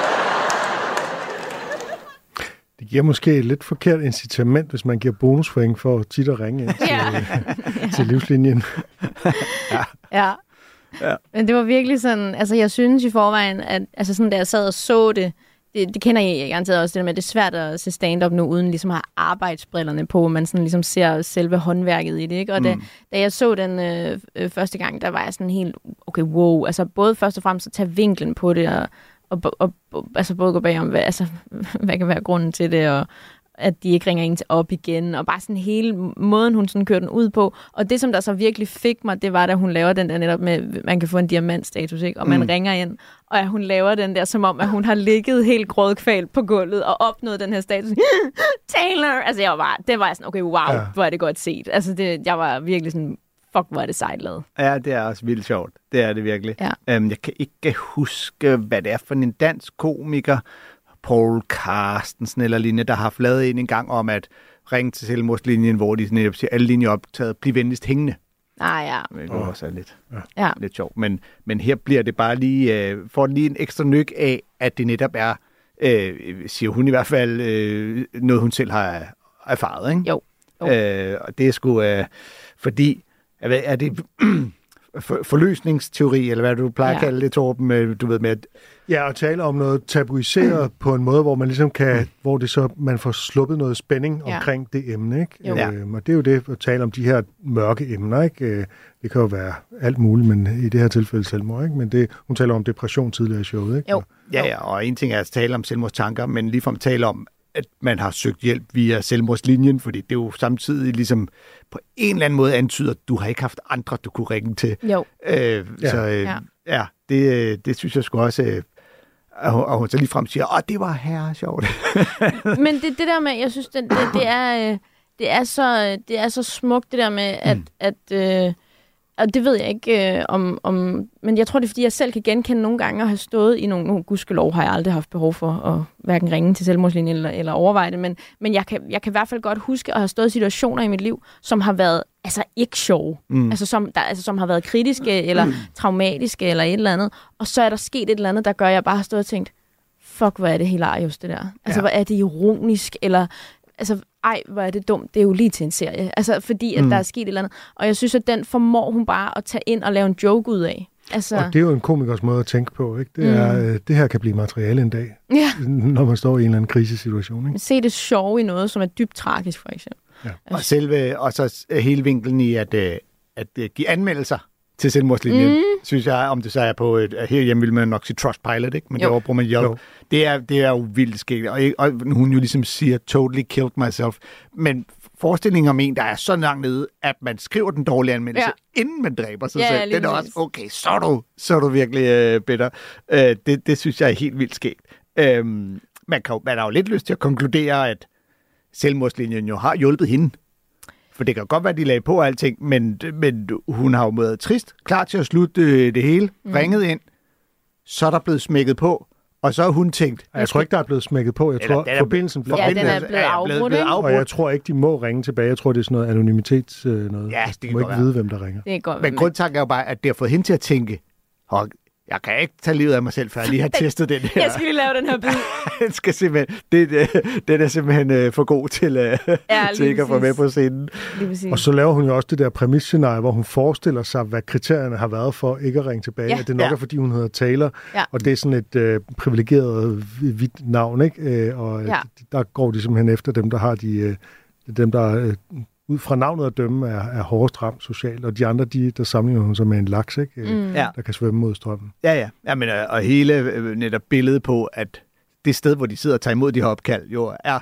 Det giver måske et lidt forkert incitament, hvis man giver bonuspoint for tit at ringe ind til, Ja. til livslinjen. Ja. Ja. Men det var virkelig sådan, altså jeg synes i forvejen, at altså sådan, da jeg sad og så det, det, det kender I garanteret også, det der med, at det er svært at se stand-up nu, uden ligesom at have arbejdsbrillerne på, man sådan ligesom ser selve håndværket i det, ikke? Og da, da jeg så den øh, øh, første gang, der var jeg sådan helt, okay, wow, altså både først og fremmest at tage vinklen på det, og, og, og, og altså både gå bagom, hvad, altså, hvad kan være grunden til det, og at de ikke ringer en til op igen, og bare sådan hele måden, hun sådan kørte den ud på. Og det, som der så virkelig fik mig, det var, da hun laver den der netop med, man kan få en diamantstatus, ikke? og man mm. ringer ind, og at hun laver den der, som om, at hun har ligget helt grådkvalt på gulvet og opnået den her status. Taylor! Altså, jeg var bare, det var jeg sådan, okay, wow, ja. hvor er det godt set. Altså, det, jeg var virkelig sådan, fuck, hvor er det sejt lavet. Ja, det er også vildt sjovt. Det er det virkelig. Ja. Øhm, jeg kan ikke huske, hvad det er for en dansk komiker, Paul Carstensen eller lignende, der har haft lavet en gang om at ringe til selvmordslinjen, hvor de netop siger, alle linjer er optaget, bliv venligst hængende. Ah, ja. Det var også er lidt, ja. lidt sjovt. Men, men her bliver det bare lige, øh, får lige en ekstra nyk af, at det netop er, øh, siger hun i hvert fald, øh, noget hun selv har erfaret. Ikke? Jo. Jo. Øh, og det er sgu, øh, fordi, ved, er det for, forløsningsteori, eller hvad du plejer ja. at kalde det, Torben, med, du ved med, at Ja, og tale om noget tabuiseret på en måde, hvor man ligesom kan, hvor det så, man får sluppet noget spænding Ja. omkring det emne, ikke? Jo. Ja. Øhm, og det er jo det, at tale om de her mørke emner, ikke? Øh, Det kan jo være alt muligt, men i det her tilfælde selvmord, ikke? Men det, hun taler om depression tidligere i showet, ikke? Jo. ja, ja, og en ting er at tale om selvmordstanker, men ligefrem tale om, at man har søgt hjælp via selvmordslinjen, fordi det er jo samtidig ligesom på en eller anden måde antyder, at du har ikke haft andre, du kunne ringe til. Jo. Øh, Ja. Så øh, Ja. ja, det, øh, det synes jeg sgu også, øh, og hun, og hun så ligefrem siger, åh, det var herre sjovt. Men det, det der med, jeg synes, det, det, det, er, øh, det, er så, det er så smukt, det der med, at, mm. at øh, og det ved jeg ikke øh, om, om, men jeg tror, det er, fordi jeg selv kan genkende nogle gange at have stået i nogle, nogle gudskelov har jeg aldrig haft behov for at hverken ringe til selvmordslinjen eller, eller overveje det, men, men jeg, kan, jeg kan i hvert fald godt huske at have stået i situationer i mit liv, som har været altså ikke sjove, mm. altså, som, der, altså som har været kritiske eller traumatiske eller et eller andet, og så er der sket et eller andet, der gør, at jeg bare har stået og tænkt, fuck, hvor er det hilarious, det der. Altså, Ja. hvor er det ironisk, eller altså, ej, hvor er det dumt. Det er jo lige til en serie. Altså, fordi at mm. der er sket et eller andet. Og jeg synes, at den formår hun bare at tage ind og lave en joke ud af. Altså, Og det er jo en komikers måde at tænke på, ikke? Det, er, øh, det her kan blive materiale en dag, ja. når man står i en eller anden krisesituation, ikke? Se det sjove i noget, som er dybt tragisk, for eksempel. og selve, og så hele vinklen i at, øh, at øh, give anmeldelser til selvmordslinjen, mm. synes jeg, om det så er på et, herhjemme vil man nok sige Trustpilot, ikke? Men Jo. det bruger man Yelp. Jo. Det er, det er jo vildt sket, og, og hun jo ligesom siger, totally killed myself. Men forestillingen om en, der er så langt nede, at man skriver den dårlige anmeldelse, Ja. inden man dræber sig Ja, selv, det er også, okay, så er du, så er du virkelig øh, bitter. Øh, det, det synes jeg er helt vildt sket. Øhm, man, kan, jo- man har jo lidt lyst til at konkludere, at selvmordslinjen jo har hjulpet hende. For det kan godt være, at de lagde på alting, men, men hun har jo været trist, klar til at slutte øh, det hele, mm. ringet ind, så er der blevet smækket på, og så har hun tænkt, Jeg tror ikke, der er blevet smækket på. Jeg Eller tror, er- forbindelsen blev Ja, den er blevet afbrudt? Og jeg tror ikke, de må ringe tilbage. Jeg tror, det er sådan noget anonymitets øh, noget. Ja, Altså, det de kan må ikke være. vide, hvem der ringer. Det er godt. Men grundtanken er jo bare, at det har fået hende til at tænke, "Hov, jeg kan ikke tage livet af mig selv, før jeg lige har testet den her. Jeg skal lige lave den her bid. den, skal simpelthen, det, øh, den er simpelthen øh, for god til, øh, Ja, til ikke at få med på scenen. Og så laver hun jo også det der præmisscenarie, hvor hun forestiller sig, hvad kriterierne har været for ikke at ringe tilbage. Ja. At det nok Ja. er, fordi hun hedder Taylor, Ja. og det er sådan et øh, privilegeret hvidt navn, ikke? Øh, og ja. der går de simpelthen efter dem, der har de... Øh, dem, der øh, ud fra navnet at dømme er, er hårdest ramt socialt, og de andre, de, der sammenligner hun sig med en laks, ikke? Øh, Mm. Ja. der kan svømme mod strømmen. Ja, ja. ja men, øh, og hele øh, netop billedet på, at det sted, hvor de sidder og tager imod de her opkald, jo er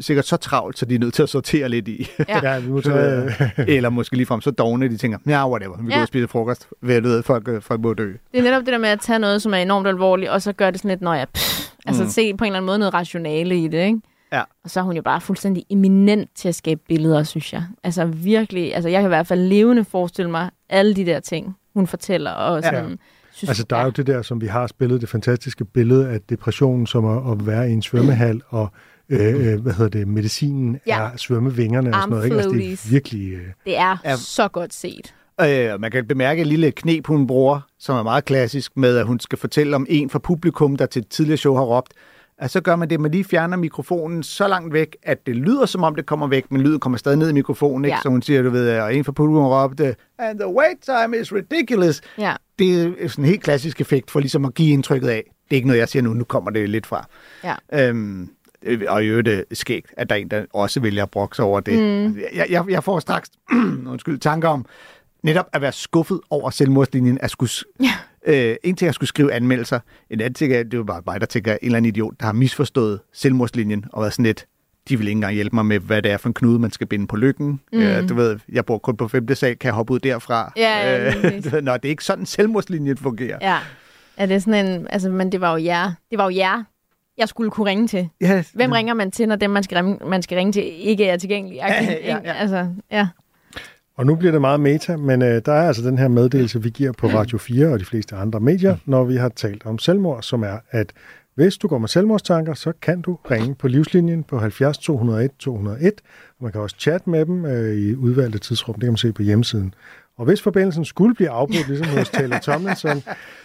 sikkert så travlt, så de er nødt til at sortere lidt i. Ja. Ja, vi må tage, Eller måske ligefrem så dogne, de tænker, ja, whatever, vi Ja. går og spiser frokost. Ved at folk, folk må dø. Det er netop det der med at tage noget, som er enormt alvorligt, og så gøre det sådan lidt, når jeg pff, altså Mm. se på en eller anden måde noget rationale i det, ikke? Ja. Og så er hun jo bare fuldstændig eminent til at skabe billeder, synes jeg. Altså virkelig, altså jeg kan i hvert fald levende forestille mig alle de der ting, hun fortæller, og Ja. sådan, synes, Altså, der er jo det der, som vi har spillet, det fantastiske billede af depressionen, som at, at være i en svømmehal, og øh, øh, hvad hedder det, medicinen Ja. er svømmevingerne og sådan noget. Ikke? Altså, det er virkelig... Øh, det er Ja. så godt set. Øh, man kan bemærke et lille knep, hun bruger, som er meget klassisk, med at hun skal fortælle om en fra publikum, der til et tidligere show har råbt, at så gør man det, at man lige fjerner mikrofonen så langt væk, at det lyder som om det kommer væk, men lyden kommer stadig ned i mikrofonen, ikke? Ja. Så hun siger, du ved, og en fra publikum råbte, and the wait time is ridiculous. Ja. Det er sådan en helt klassisk effekt for ligesom at give indtrykket af, det er ikke noget, jeg siger nu, nu kommer det lidt fra. Ja. Øhm, øh, og i øvrigt øh, skægt, at der er en, der også vælger at brokse over det. Mm. Jeg, jeg, jeg får straks undskyld, tanker om netop at være skuffet over selvmordslinjen. At skulle, Ja. Øh, en ting er at skulle skrive anmeldelser, en anden ting er, det er jo bare mig, der tænker, en eller anden idiot, der har misforstået selvmordslinjen og været sådan lidt, de vil ikke engang hjælpe mig med, hvad det er for en knude, man skal binde på lykken. Mm. Øh, du ved, jeg bor kun på femte sal, kan jeg hoppe ud derfra? Ja, ja, øh, præcis. du ved, Nå, det er ikke sådan, selvmordslinjen fungerer. Ja. Ja, det er sådan en, altså, men det var jo jer, det var jo jer, jeg skulle kunne ringe til. Ja, Hvem ringer man til, når dem, man skal ringe, man skal ringe til, ikke er tilgængelig? Ja, ja, ja. Altså, ja. Og nu bliver det meget meta, men øh, der er altså den her meddelelse, vi giver på Radio 4 og de fleste andre medier, når vi har talt om selvmord, som er, at hvis du går med selvmordstanker, så kan du ringe på livslinjen på 70 201 201, og man kan også chatte med dem øh, i udvalgte tidsrum, det kan man se på hjemmesiden. Og hvis forbindelsen skulle blive afbrudt, ligesom hos Taylor Tomlinson,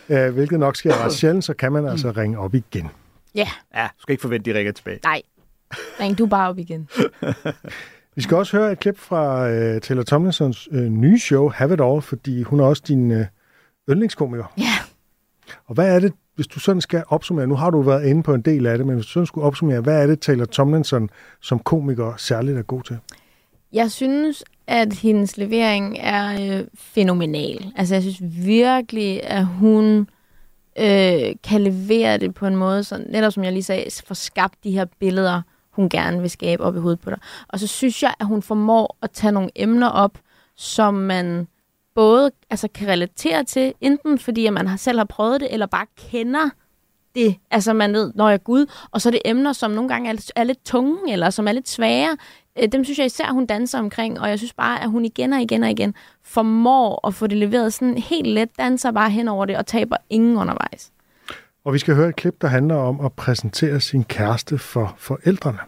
øh, hvilket nok sker ret sjældent, så kan man altså ringe op igen. Ja, Ja, du skal ikke forvente, de ringer tilbage. nej. Ring du bare op igen. Vi skal også høre et klip fra øh, Taylor Tomlinsons øh, nye show, Have It All, fordi hun er også din øh, yndlingskomiker. Ja. Og hvad er det, hvis du sådan skal opsummere, nu har du været inde på en del af det, men hvis du sådan skulle opsummere, hvad er det, Taylor Tomlinson som komiker særligt er god til? Jeg synes, at hendes levering er øh, fænomenal. Altså, jeg synes virkelig, at hun øh, kan levere det på en måde, så netop som jeg lige sagde, får skabt de her billeder, hun gerne vil skabe op i hovedet på dig. Og så synes jeg, at hun formår at tage nogle emner op, som man både altså, kan relatere til, enten fordi at man har selv har prøvet det, eller bare kender det. Altså man ved, når jeg er Gud. Og så er det emner, som nogle gange er, lidt- er lidt tunge, eller som er lidt svære. Øh, dem synes jeg især, hun danser omkring, og jeg synes bare, at hun igen og igen og igen formår at få det leveret sådan helt let, danser bare hen over det og taber ingen undervejs. Og vi skal høre et klip, der handler om at præsentere sin kæreste for forældrene.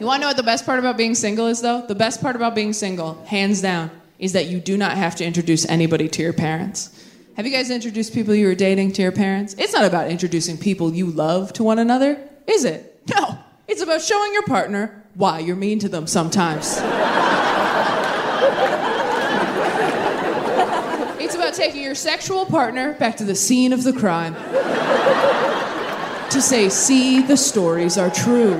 You want to know what the best part about being single is, though? The best part about being single, hands down, is that you do not have to introduce anybody to your parents. Have you guys introduced people you were dating to your parents? It's not about introducing people you love to one another, is it? No. It's about showing your partner why you're mean to them sometimes. it's about taking your sexual partner back to the scene of the crime to say, see, the stories are true.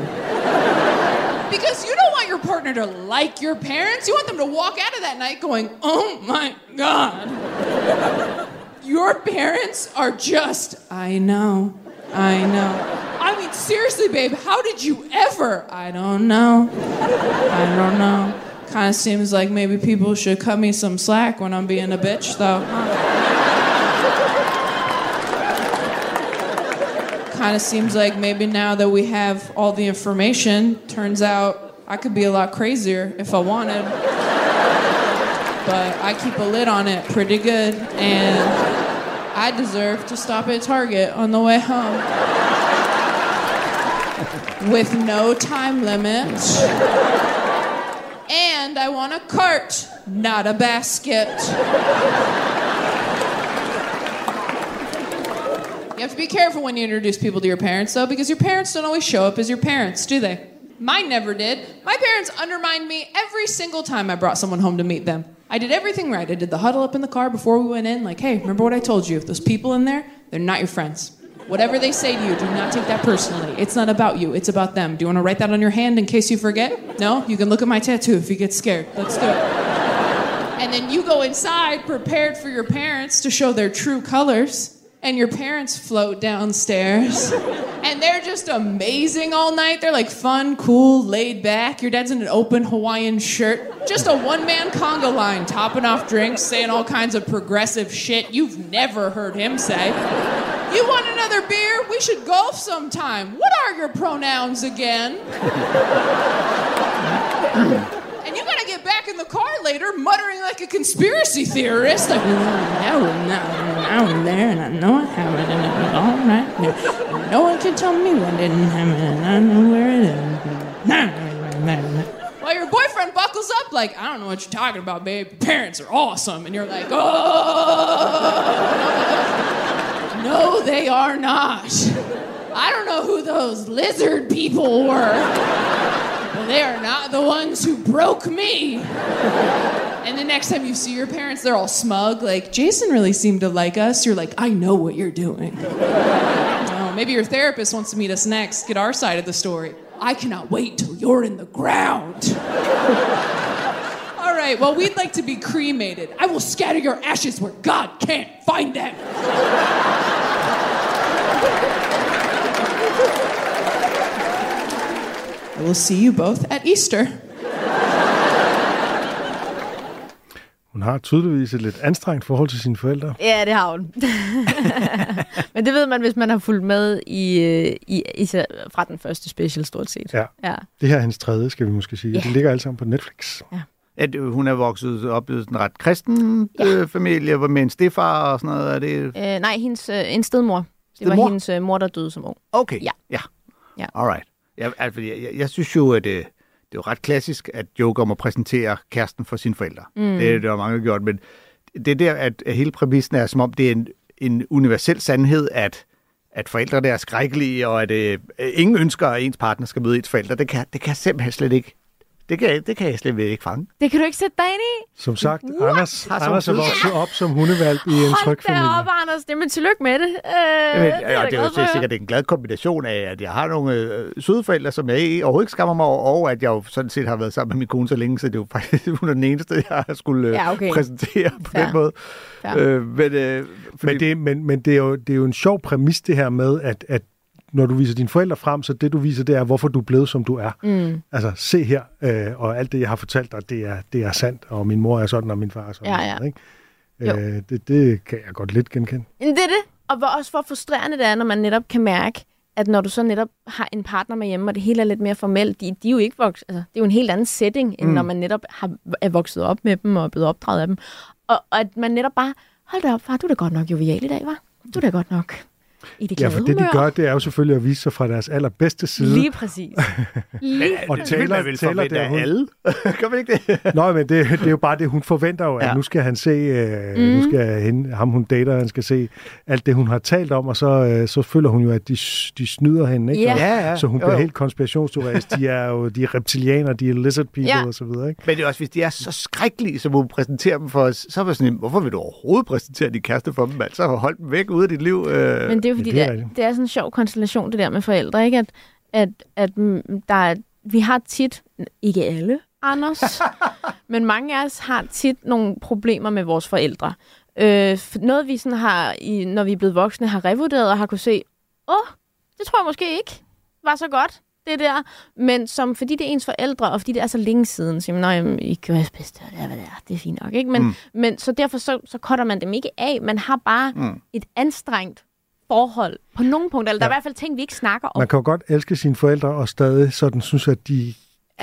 Because you don't want your partner to like your parents. You want them to walk out of that night going, oh my God. Your parents are just, I know, I know. I mean, seriously, babe, how did you ever? I don't know. I don't know. Kind of seems like maybe people should cut me some slack when I'm being a bitch, though. kind of seems like maybe now that we have all the information, turns out I could be a lot crazier if I wanted. But I keep a lid on it pretty good, and I deserve to stop at Target on the way home. With no time limit. And I want a cart, not a basket. You have to be careful when you introduce people to your parents, though, because your parents don't always show up as your parents, do they? Mine never did. My parents undermined me every single time I brought someone home to meet them. I did everything right. I did the huddle up in the car before we went in, like, hey, remember what I told you? Those people in there, they're not your friends. Whatever they say to you, do not take that personally. It's not about you, it's about them. Do you want to write that on your hand in case you forget? No? You can look at my tattoo if you get scared. Let's do it. And then you go inside prepared for your parents to show their true colors. and your parents float downstairs. and they're just amazing all night. They're like fun, cool, laid back. Your dad's in an open Hawaiian shirt. Just a one man conga line, topping off drinks, saying all kinds of progressive shit you've never heard him say. You want another beer? We should golf sometime. What are your pronouns again? And you gotta get back in the car later muttering like a conspiracy theorist. Like, no, no, no, there, and I know I have it and it was all right here. And no one can tell me what didn't happen, and I know where it is. While your boyfriend buckles up, like, I don't know what you're talking about, babe. Parents are awesome. And you're like, oh. No, they are not. I don't know who those lizard people were. But they are not the ones who broke me. And the next time you see your parents, they're all smug, like, Jason really seemed to like us. You're like, I know what you're doing. oh, maybe your therapist wants to meet us next, get our side of the story. I cannot wait till you're in the ground. all right, well, we'd like to be cremated. I will scatter your ashes where God can't find them. I will see you both at Easter. Hun har tydeligvis et lidt anstrengt forhold til sine forældre. Ja, det har hun. Men det ved man, hvis man har fulgt med i, øh, i, i fra den første special, stort set. Ja. ja. Det her er hendes tredje, skal vi måske sige. Ja. De ligger alle sammen på Netflix. At øh, hun er vokset op i en ret kristen Ja. øh, familie, hvor med en stefar og sådan noget. Er det... Øh, nej, hendes, øh, en stedmor. Det var Stedmor? hendes øh, mor, der døde som ung. Okay. Ja. ja. Ja. Alright. Jeg, altså, jeg, jeg, jeg synes jo, at det, det er jo ret klassisk, at Joker må præsentere kæresten for sine forældre. Mm. Det, det har mange gjort, men det der, at, at hele præmissen er, som om det er en, en universel sandhed, at at forældre der er skrækkelige, og at øh, ingen ønsker, at ens partner skal møde ens forældre, det kan, det kan jeg simpelthen slet ikke. Det kan, det kan jeg slet ikke fange. Det kan du ikke sætte dig ind i? Som sagt, What? Anders, Har som Anders er vokset op som hundevalg i en tryg Hold familie. da op, Anders. Det men tillykke med det. Øh, Men, det er da det er jo sikkert en glad kombination af, at jeg har nogle øh, søde forældre, som jeg ikke- overhovedet ikke skammer mig over, og at jeg jo sådan set har været sammen med min kone så længe, så det er jo faktisk hun er den eneste, jeg har skulle øh, Ja, okay. præsentere på Fair. den måde. Fair. Øh, men, øh, fordi, Men, det, men, men det, er jo, det er jo en sjov præmis, det her med, at, at når du viser dine forældre frem, så det du viser, det er, hvorfor du er blevet, som du er. Mm. Altså, se her, øh, og alt det, jeg har fortalt dig, det er, det er sandt, og min mor er sådan, og min far er sådan. Ja, ja. Ikke? Jo. Øh, det, det kan jeg godt lidt genkende. Men det er det. Og hvor også hvor frustrerende det er, når man netop kan mærke, at når du så netop har en partner med hjemme, og det hele er lidt mere formelt, de, de er jo ikke vokset, altså, det er jo en helt anden setting, end mm. når man netop har, er vokset op med dem og er blevet opdraget af dem. Og, og at man netop bare, hold da op, far, du er da godt nok jovial i dag, var? Du er da godt nok i det Ja, for det de gør, det er jo selvfølgelig at vise sig fra deres allerbedste side. Lige præcis. Lige Og det taler- vil taler af hun- alle. Gør man ikke det? Nå, men det, det er jo bare det, hun forventer jo, at Ja. nu skal han se, øh, mm. nu skal hende, ham hun dater, han skal se alt det, hun har talt om, og så, øh, så føler hun jo, at de, de snyder hende, ikke? Og- Ja, ja. Så hun Jo, bliver jo. helt konspirationsteoretisk. De er jo de er reptilianer, de er lizard people Ja. og så videre, ikke? Men det er også, hvis de er så skrækkelige, som hun præsenterer dem for os, så er man sådan, hvorfor vil du overhovedet præsentere din kæreste for dem? Altså, hold dem væk ud af dit liv. Øh. Men det jo fordi, det er det, er, det er sådan en sjov konstellation, det der med forældre, ikke? At, at, at mm, der er, vi har tit, ikke alle, Anders, men mange af os har tit nogle problemer med vores forældre. Øh, noget vi sådan har, i, når vi er blevet voksne, har revurderet og har kunne se, åh, oh, det tror jeg måske ikke var så godt, det der. Men som, fordi det er ens forældre, og fordi det er så længe siden, så siger man, nej, I gør jeres bedste, og det er, hvad det er. Det er fint nok, ikke? Men, mm. men så derfor så, så cutter man dem ikke af. Man har bare mm. et anstrengt forhold på nogle punkter. Eller der er i hvert fald ting, vi ikke snakker om. Man kan jo godt elske sine forældre, og stadig sådan synes, at de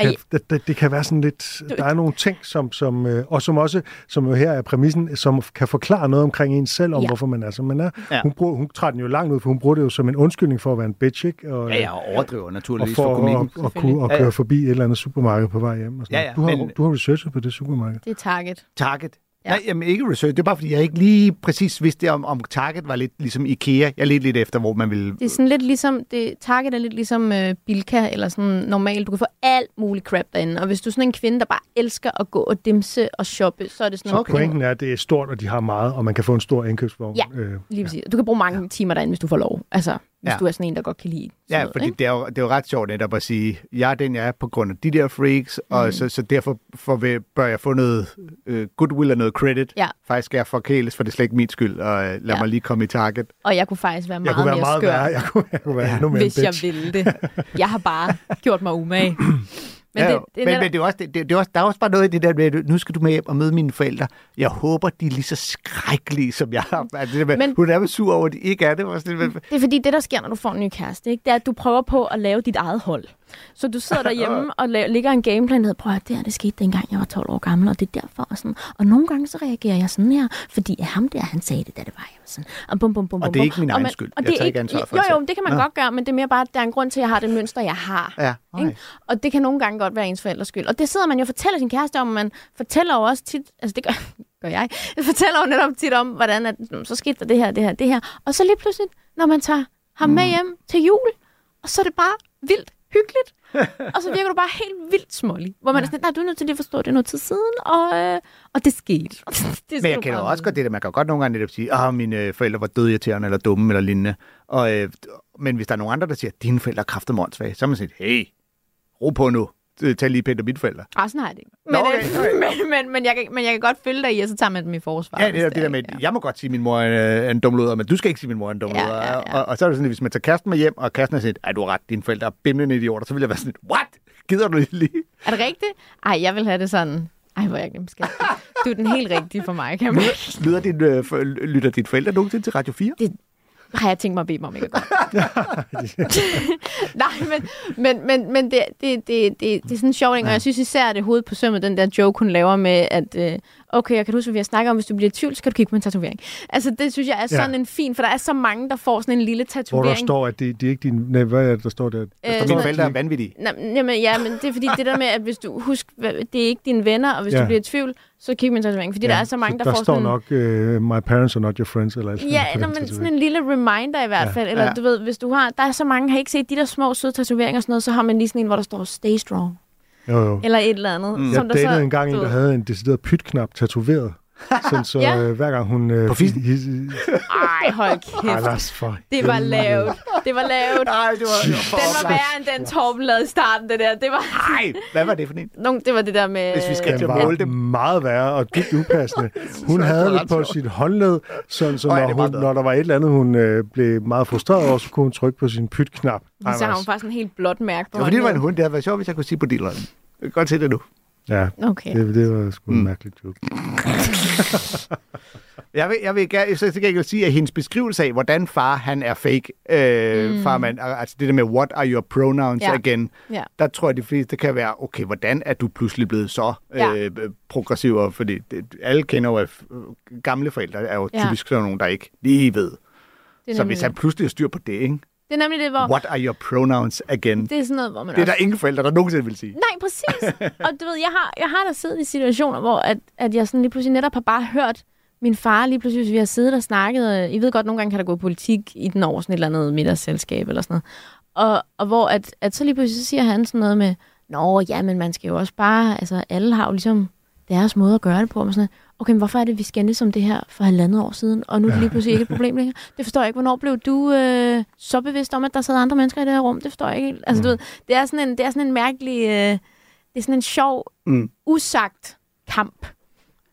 kan, det, det, det kan være sådan lidt... Der er nogle ting, som, som, øh, og som også, som jo her er præmissen, som kan forklare noget omkring en selv, om Ja. hvorfor man er, som man er. Ja. Hun, bruger, hun træder den jo langt ud, for hun bruger det jo som en undskyldning for at være en bitch, ikke? Og, Ja, jeg overdriver og naturligvis for for, for komikken. at, at, kunne, at Ja, køre ja. forbi et eller andet supermarked på vej hjem. Og sådan Ja, ja, du, har, men- du har researchet på det supermarked. Det er target. Target. Ja. Ja. Nej, jamen ikke research. Det er bare, fordi jeg ikke lige præcis vidste, om, om Target var lidt ligesom IKEA. Jeg ledte lidt efter, hvor man ville... Det er sådan lidt ligesom, det, Target er lidt ligesom øh, Bilka, eller sådan normalt. Du kan få alt muligt crap derinde. Og hvis du er sådan en kvinde, der bare elsker at gå og dimse og shoppe, så er det sådan Okay. noget. Pointen er, at det er stort, og de har meget, og man kan få en stor indkøbsvogn. Ja. Øh, Lige præcis. Du kan bruge mange timer derinde, hvis du får lov. Altså, hvis Ja. du er sådan en, der godt kan lide Ja, noget, fordi ikke? det er, jo, det er jo ret sjovt netop at sige, jeg er den, jeg er på grund af de der freaks, mm. og så, så derfor for, bør jeg få noget øh, goodwill og noget credit. Ja. Faktisk skal jeg forkæles, for det er slet ikke min skyld, og øh, lad Ja. mig lige komme i target. Og jeg kunne faktisk være meget Jeg kunne være mere meget skør, værre. Jeg kunne, jeg kunne være Ja. endnu mere hvis jeg ville det. Jeg har bare gjort mig umage. Men, ja, det, det er men, netop- men det er også, det, det, er også, der er også bare noget i det der med, nu skal du med hjem og møde mine forældre. Jeg håber, de er lige så skrækkelige, som jeg er. Altså, det der med, Men- hun er sur over, at de ikke er det. Det er fordi, det der sker, når du får en ny kæreste, ikke? det er, at du prøver på at lave dit eget hold. Så du sidder derhjemme og la- ligger en gameplan, der prøv at det her, det skete dengang, jeg var 12 år gammel, og det er derfor. Og, sådan. og nogle gange så reagerer jeg sådan her, fordi ham der, han sagde det, da det var, jeg var sådan. Og, bum, bum, bum, Og bum, det er ikke min Og egen man- skyld. Og Jeg det er tager ikke ansvar for Jo, jo, det kan man Nå. godt gøre, men det er mere bare, at der er en grund til, at jeg har det mønster, jeg har. ja, Ikke? Og det kan nogle gange godt være ens forældres skyld. Og det sidder man jo og fortæller sin kæreste om, og man fortæller jo også tit, altså det gør, gør jeg, jeg fortæller jo netop tit om, hvordan at, "Nå, så skete der det her, det her, det her. Og så lige pludselig, når man tager ham med hjem til jul, og så er det bare vildt hyggeligt. og så virker du bare helt vildt smålig. Hvor man er sådan, nej, du er nødt til lige at forstå, det er noget tid siden, og, øh, og det skete. det Men jeg kender også godt det der, man kan jo godt nogle gange netop sige, at mine øh, forældre var dødirriterende, eller dumme, eller lignende. Og, øh, men hvis der er nogen andre, der siger, at dine forældre er mondsvage, så har man sagt, hey, ro på nu. Øh, Tag lige pænt om mine forældre. Ah, sådan har jeg det ikke. Nå, Men, okay, øh, men, men, men, jeg kan, men jeg kan godt følge dig i, og så tager man dem i forsvar. Ja, det er det der med, ja. jeg må godt sige, at min mor er en dum luder, men du skal ikke sige, at min mor er en dum Ja, luder. ja, ja. Og, og, så er det sådan, at hvis man tager kæresten med hjem, og kæresten har sagt, at du har ret, dine forældre er bimlende idioter, så vil jeg være sådan, what? Gider du lige? Er det rigtigt? Ej, jeg vil have det sådan. Ej, hvor er jeg glemt. Du er den helt rigtige for mig, kan man. Lyder din, øh, lytter dine forældre nogensinde til Radio 4? Har jeg tænkt mig at bede mig om ikke at. Nej, men, men, men, men det, det, det, det, det er sådan en sjov ting, og jeg synes især, at det hovedet på sømmet, den der joke, hun laver med, at øh, okay, jeg kan huske, hvad vi har snakket om, hvis du bliver i tvivl, så skal du kigge på en tatovering. Altså, det synes jeg er sådan Ja. en fin, for der er så mange, der får sådan en lille Hvor tatovering. der står, at det, det er ikke din... Nej, hvad er det, der står der? Øh, Så mine sådan- forældre er vanvittige. Nå, jamen, ja, men det er fordi det der med, at hvis du husk, det er ikke dine venner, og hvis ja. Ja. du bliver i tvivl, så kig på en tatovering. Fordi ja, der er så mange, der, der får står sådan... nok, uh, my parents are not your friends, eller alt Ja, den men sådan en lille reminder i hvert Ja. fald. Eller Ja. du ved, hvis du har... Der er så mange, har ikke set de der små søde tatoveringer og sådan noget, så har man lige sådan en, hvor der står stay strong. Jo, jo. Eller et eller andet. Mm. Jeg som der datede så, engang en, du der havde en decideret pytknap tatoveret. Sådan, så Ja. øh, hver gang hun... Øh, På fisen? Ej, hold kæft. Anders, for Det var lavt. Det var lavt. Nej, det var, det Den var værre end den Torben lavede i starten, det der. Det var, Nej, hvad var det for en? Nogle, det var det der med... Hvis vi skal Den var måle dem. meget værre og dybt upassende. Hun havde det på sit håndled, sådan, så ja, når, det hun, når der var et eller andet, hun øh, blev meget frustreret over, så kunne hun trykke på sin pytknap. Så har hun faktisk en helt blåt mærke på Det var fordi, det var en hånden. hund. Det havde været sjovt, hvis jeg kunne sige på dealeren. Jeg kan godt se det nu. Ja, Okay. det, det var sgu en Mm. mærkelig joke. Jeg vil, jeg vil gerne så til gengæld sige, at hendes beskrivelse af, hvordan far han er fake, øh, mm. farmand, altså det der med, what are your pronouns Ja. again, Ja. der tror jeg, de fleste kan være, okay, hvordan er du pludselig blevet så Ja. øh, progressiv? Og Fordi det, alle kender jo, at gamle forældre er jo Ja. typisk sådan nogen, der ikke lige ved. Det Så hvis han pludselig har styr på det, ikke? Det er nemlig det, hvor... What are your pronouns again? Det er sådan noget, hvor man Det er der også... ingen forældre, der nogensinde vil sige. Nej, præcis. Og du ved, jeg har, jeg har da siddet i situationer, hvor at, at jeg sådan lige pludselig netop har bare hørt min far lige pludselig, hvis vi har siddet og snakket, I ved godt, nogle gange kan der gå politik i den over sådan et eller andet middagsselskab eller sådan noget. Og, og hvor at, at så lige pludselig så siger han sådan noget med, Nå, ja, men man skal jo også bare, altså alle har jo ligesom deres måde at gøre det på. Og sådan, noget. Okay, men hvorfor er det, vi skændes om det her for halvandet år siden, og nu er det lige pludselig ikke et problem længere? Det forstår jeg ikke. Hvornår blev du øh, så bevidst om, at der sad andre mennesker i det her rum? Det forstår jeg ikke. Altså, du ved, det er sådan en, det er sådan en mærkelig, øh, det er sådan en sjov, Mm. usagt kamp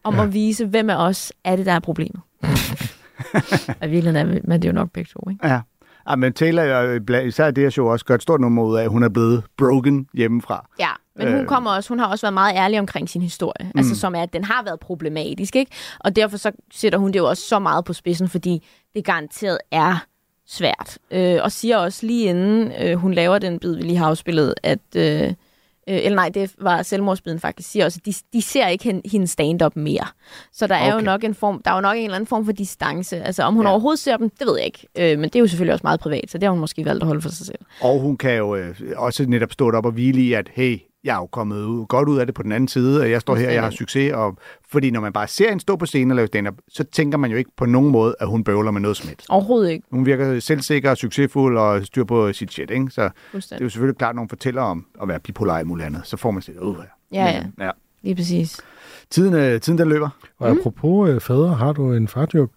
om ja. at vise, hvem af os er det, der er problemet. og i virkeligheden er men det er jo nok begge to, ikke? Ja. Ja, men Taylor, især det her show, også gør et stort nummer ud af, at hun er blevet broken hjemmefra. Ja, men hun, Øh. kommer også, hun har også været meget ærlig omkring sin historie. Mm. Altså som er, at den har været problematisk, ikke? Og derfor så sætter hun det jo også så meget på spidsen, fordi det garanteret er svært. Øh, og siger også lige inden øh, hun laver den bid, vi lige har afspillet, at... Øh, øh, eller nej, det var selvmordsbiden faktisk, siger også, at de, de ser ikke hende, hendes stand-up mere. Så der er jo Okay. nok en form, der er jo nok en eller anden form for distance. Altså om hun ja. overhovedet ser dem, det ved jeg ikke. Øh, men det er jo selvfølgelig også meget privat, så det har hun måske valgt at holde for sig selv. Og hun kan jo øh, også netop stå op og hvile i, at hey, jeg er jo kommet ud, godt ud af det på den anden side, og jeg står her, og jeg har succes. Og, fordi når man bare ser hende stå på scenen og lave stand-up, så tænker man jo ikke på nogen måde, at hun bøvler med noget som helst. Overhovedet ikke. Hun virker selvsikker og succesfuld og styr på sit shit, ikke? Så det er jo selvfølgelig klart, når hun fortæller om at være bipolar og muligt andet, så får man sit, uh, Ja, ja. ja. Lige præcis. Tiden, øh, tiden der løber. Og apropos øh, fædre, har du en farjoke?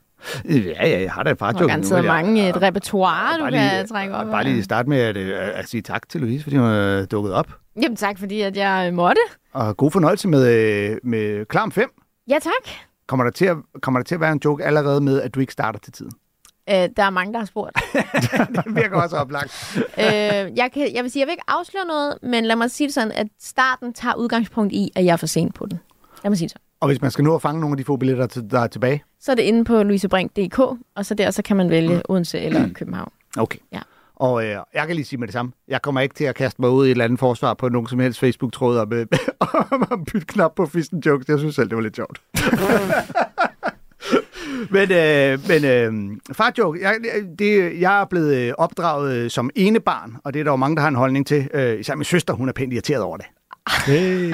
Ja, ja, jeg har da et Der er farjoke. garanteret mange et repertoire, du bare kan lige, trække op. Bare lige starte med at, øh, at sige tak til Louise, fordi hun er dukket op. Jamen tak, fordi at jeg øh, måtte. Og god fornøjelse med, øh, med Klam 5. Ja, tak. Kommer der, til at, kommer der til at være en joke allerede med, at du ikke starter til tiden? Øh, der er mange, der har spurgt. Det virker også oplagt. øh, jeg, kan, jeg vil sige, jeg vil ikke afsløre noget, men lad mig sige det sådan, at starten tager udgangspunkt i, at jeg er for sent på den. Lad mig sige det sådan. Og hvis man skal nå at fange nogle af de få billetter, der er tilbage? Så er det inde på louisebrink.dk, og så der så kan man vælge Odense eller København. Okay. Ja. Og øh, jeg kan lige sige med det samme. Jeg kommer ikke til at kaste mig ud i et eller andet forsvar på nogen som helst Facebook-tråd om, øh, om bytte knap på fisten jokes. Jeg synes selv, det var lidt sjovt. men øh, men øh, far joke, jeg, det, jeg er blevet øh, opdraget øh, som ene barn, og det er der jo mange, der har en holdning til. Øh, især min søster, hun er pænt irriteret over det. Hey.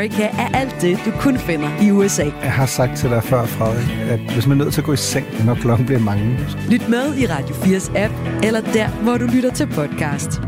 America er alt det, du kun finder i USA. Jeg har sagt til dig før, Frederik, at hvis man er nødt til at gå i seng, når klokken bliver mange, Lyt med i Radio 4's app, eller der, hvor du lytter til podcast.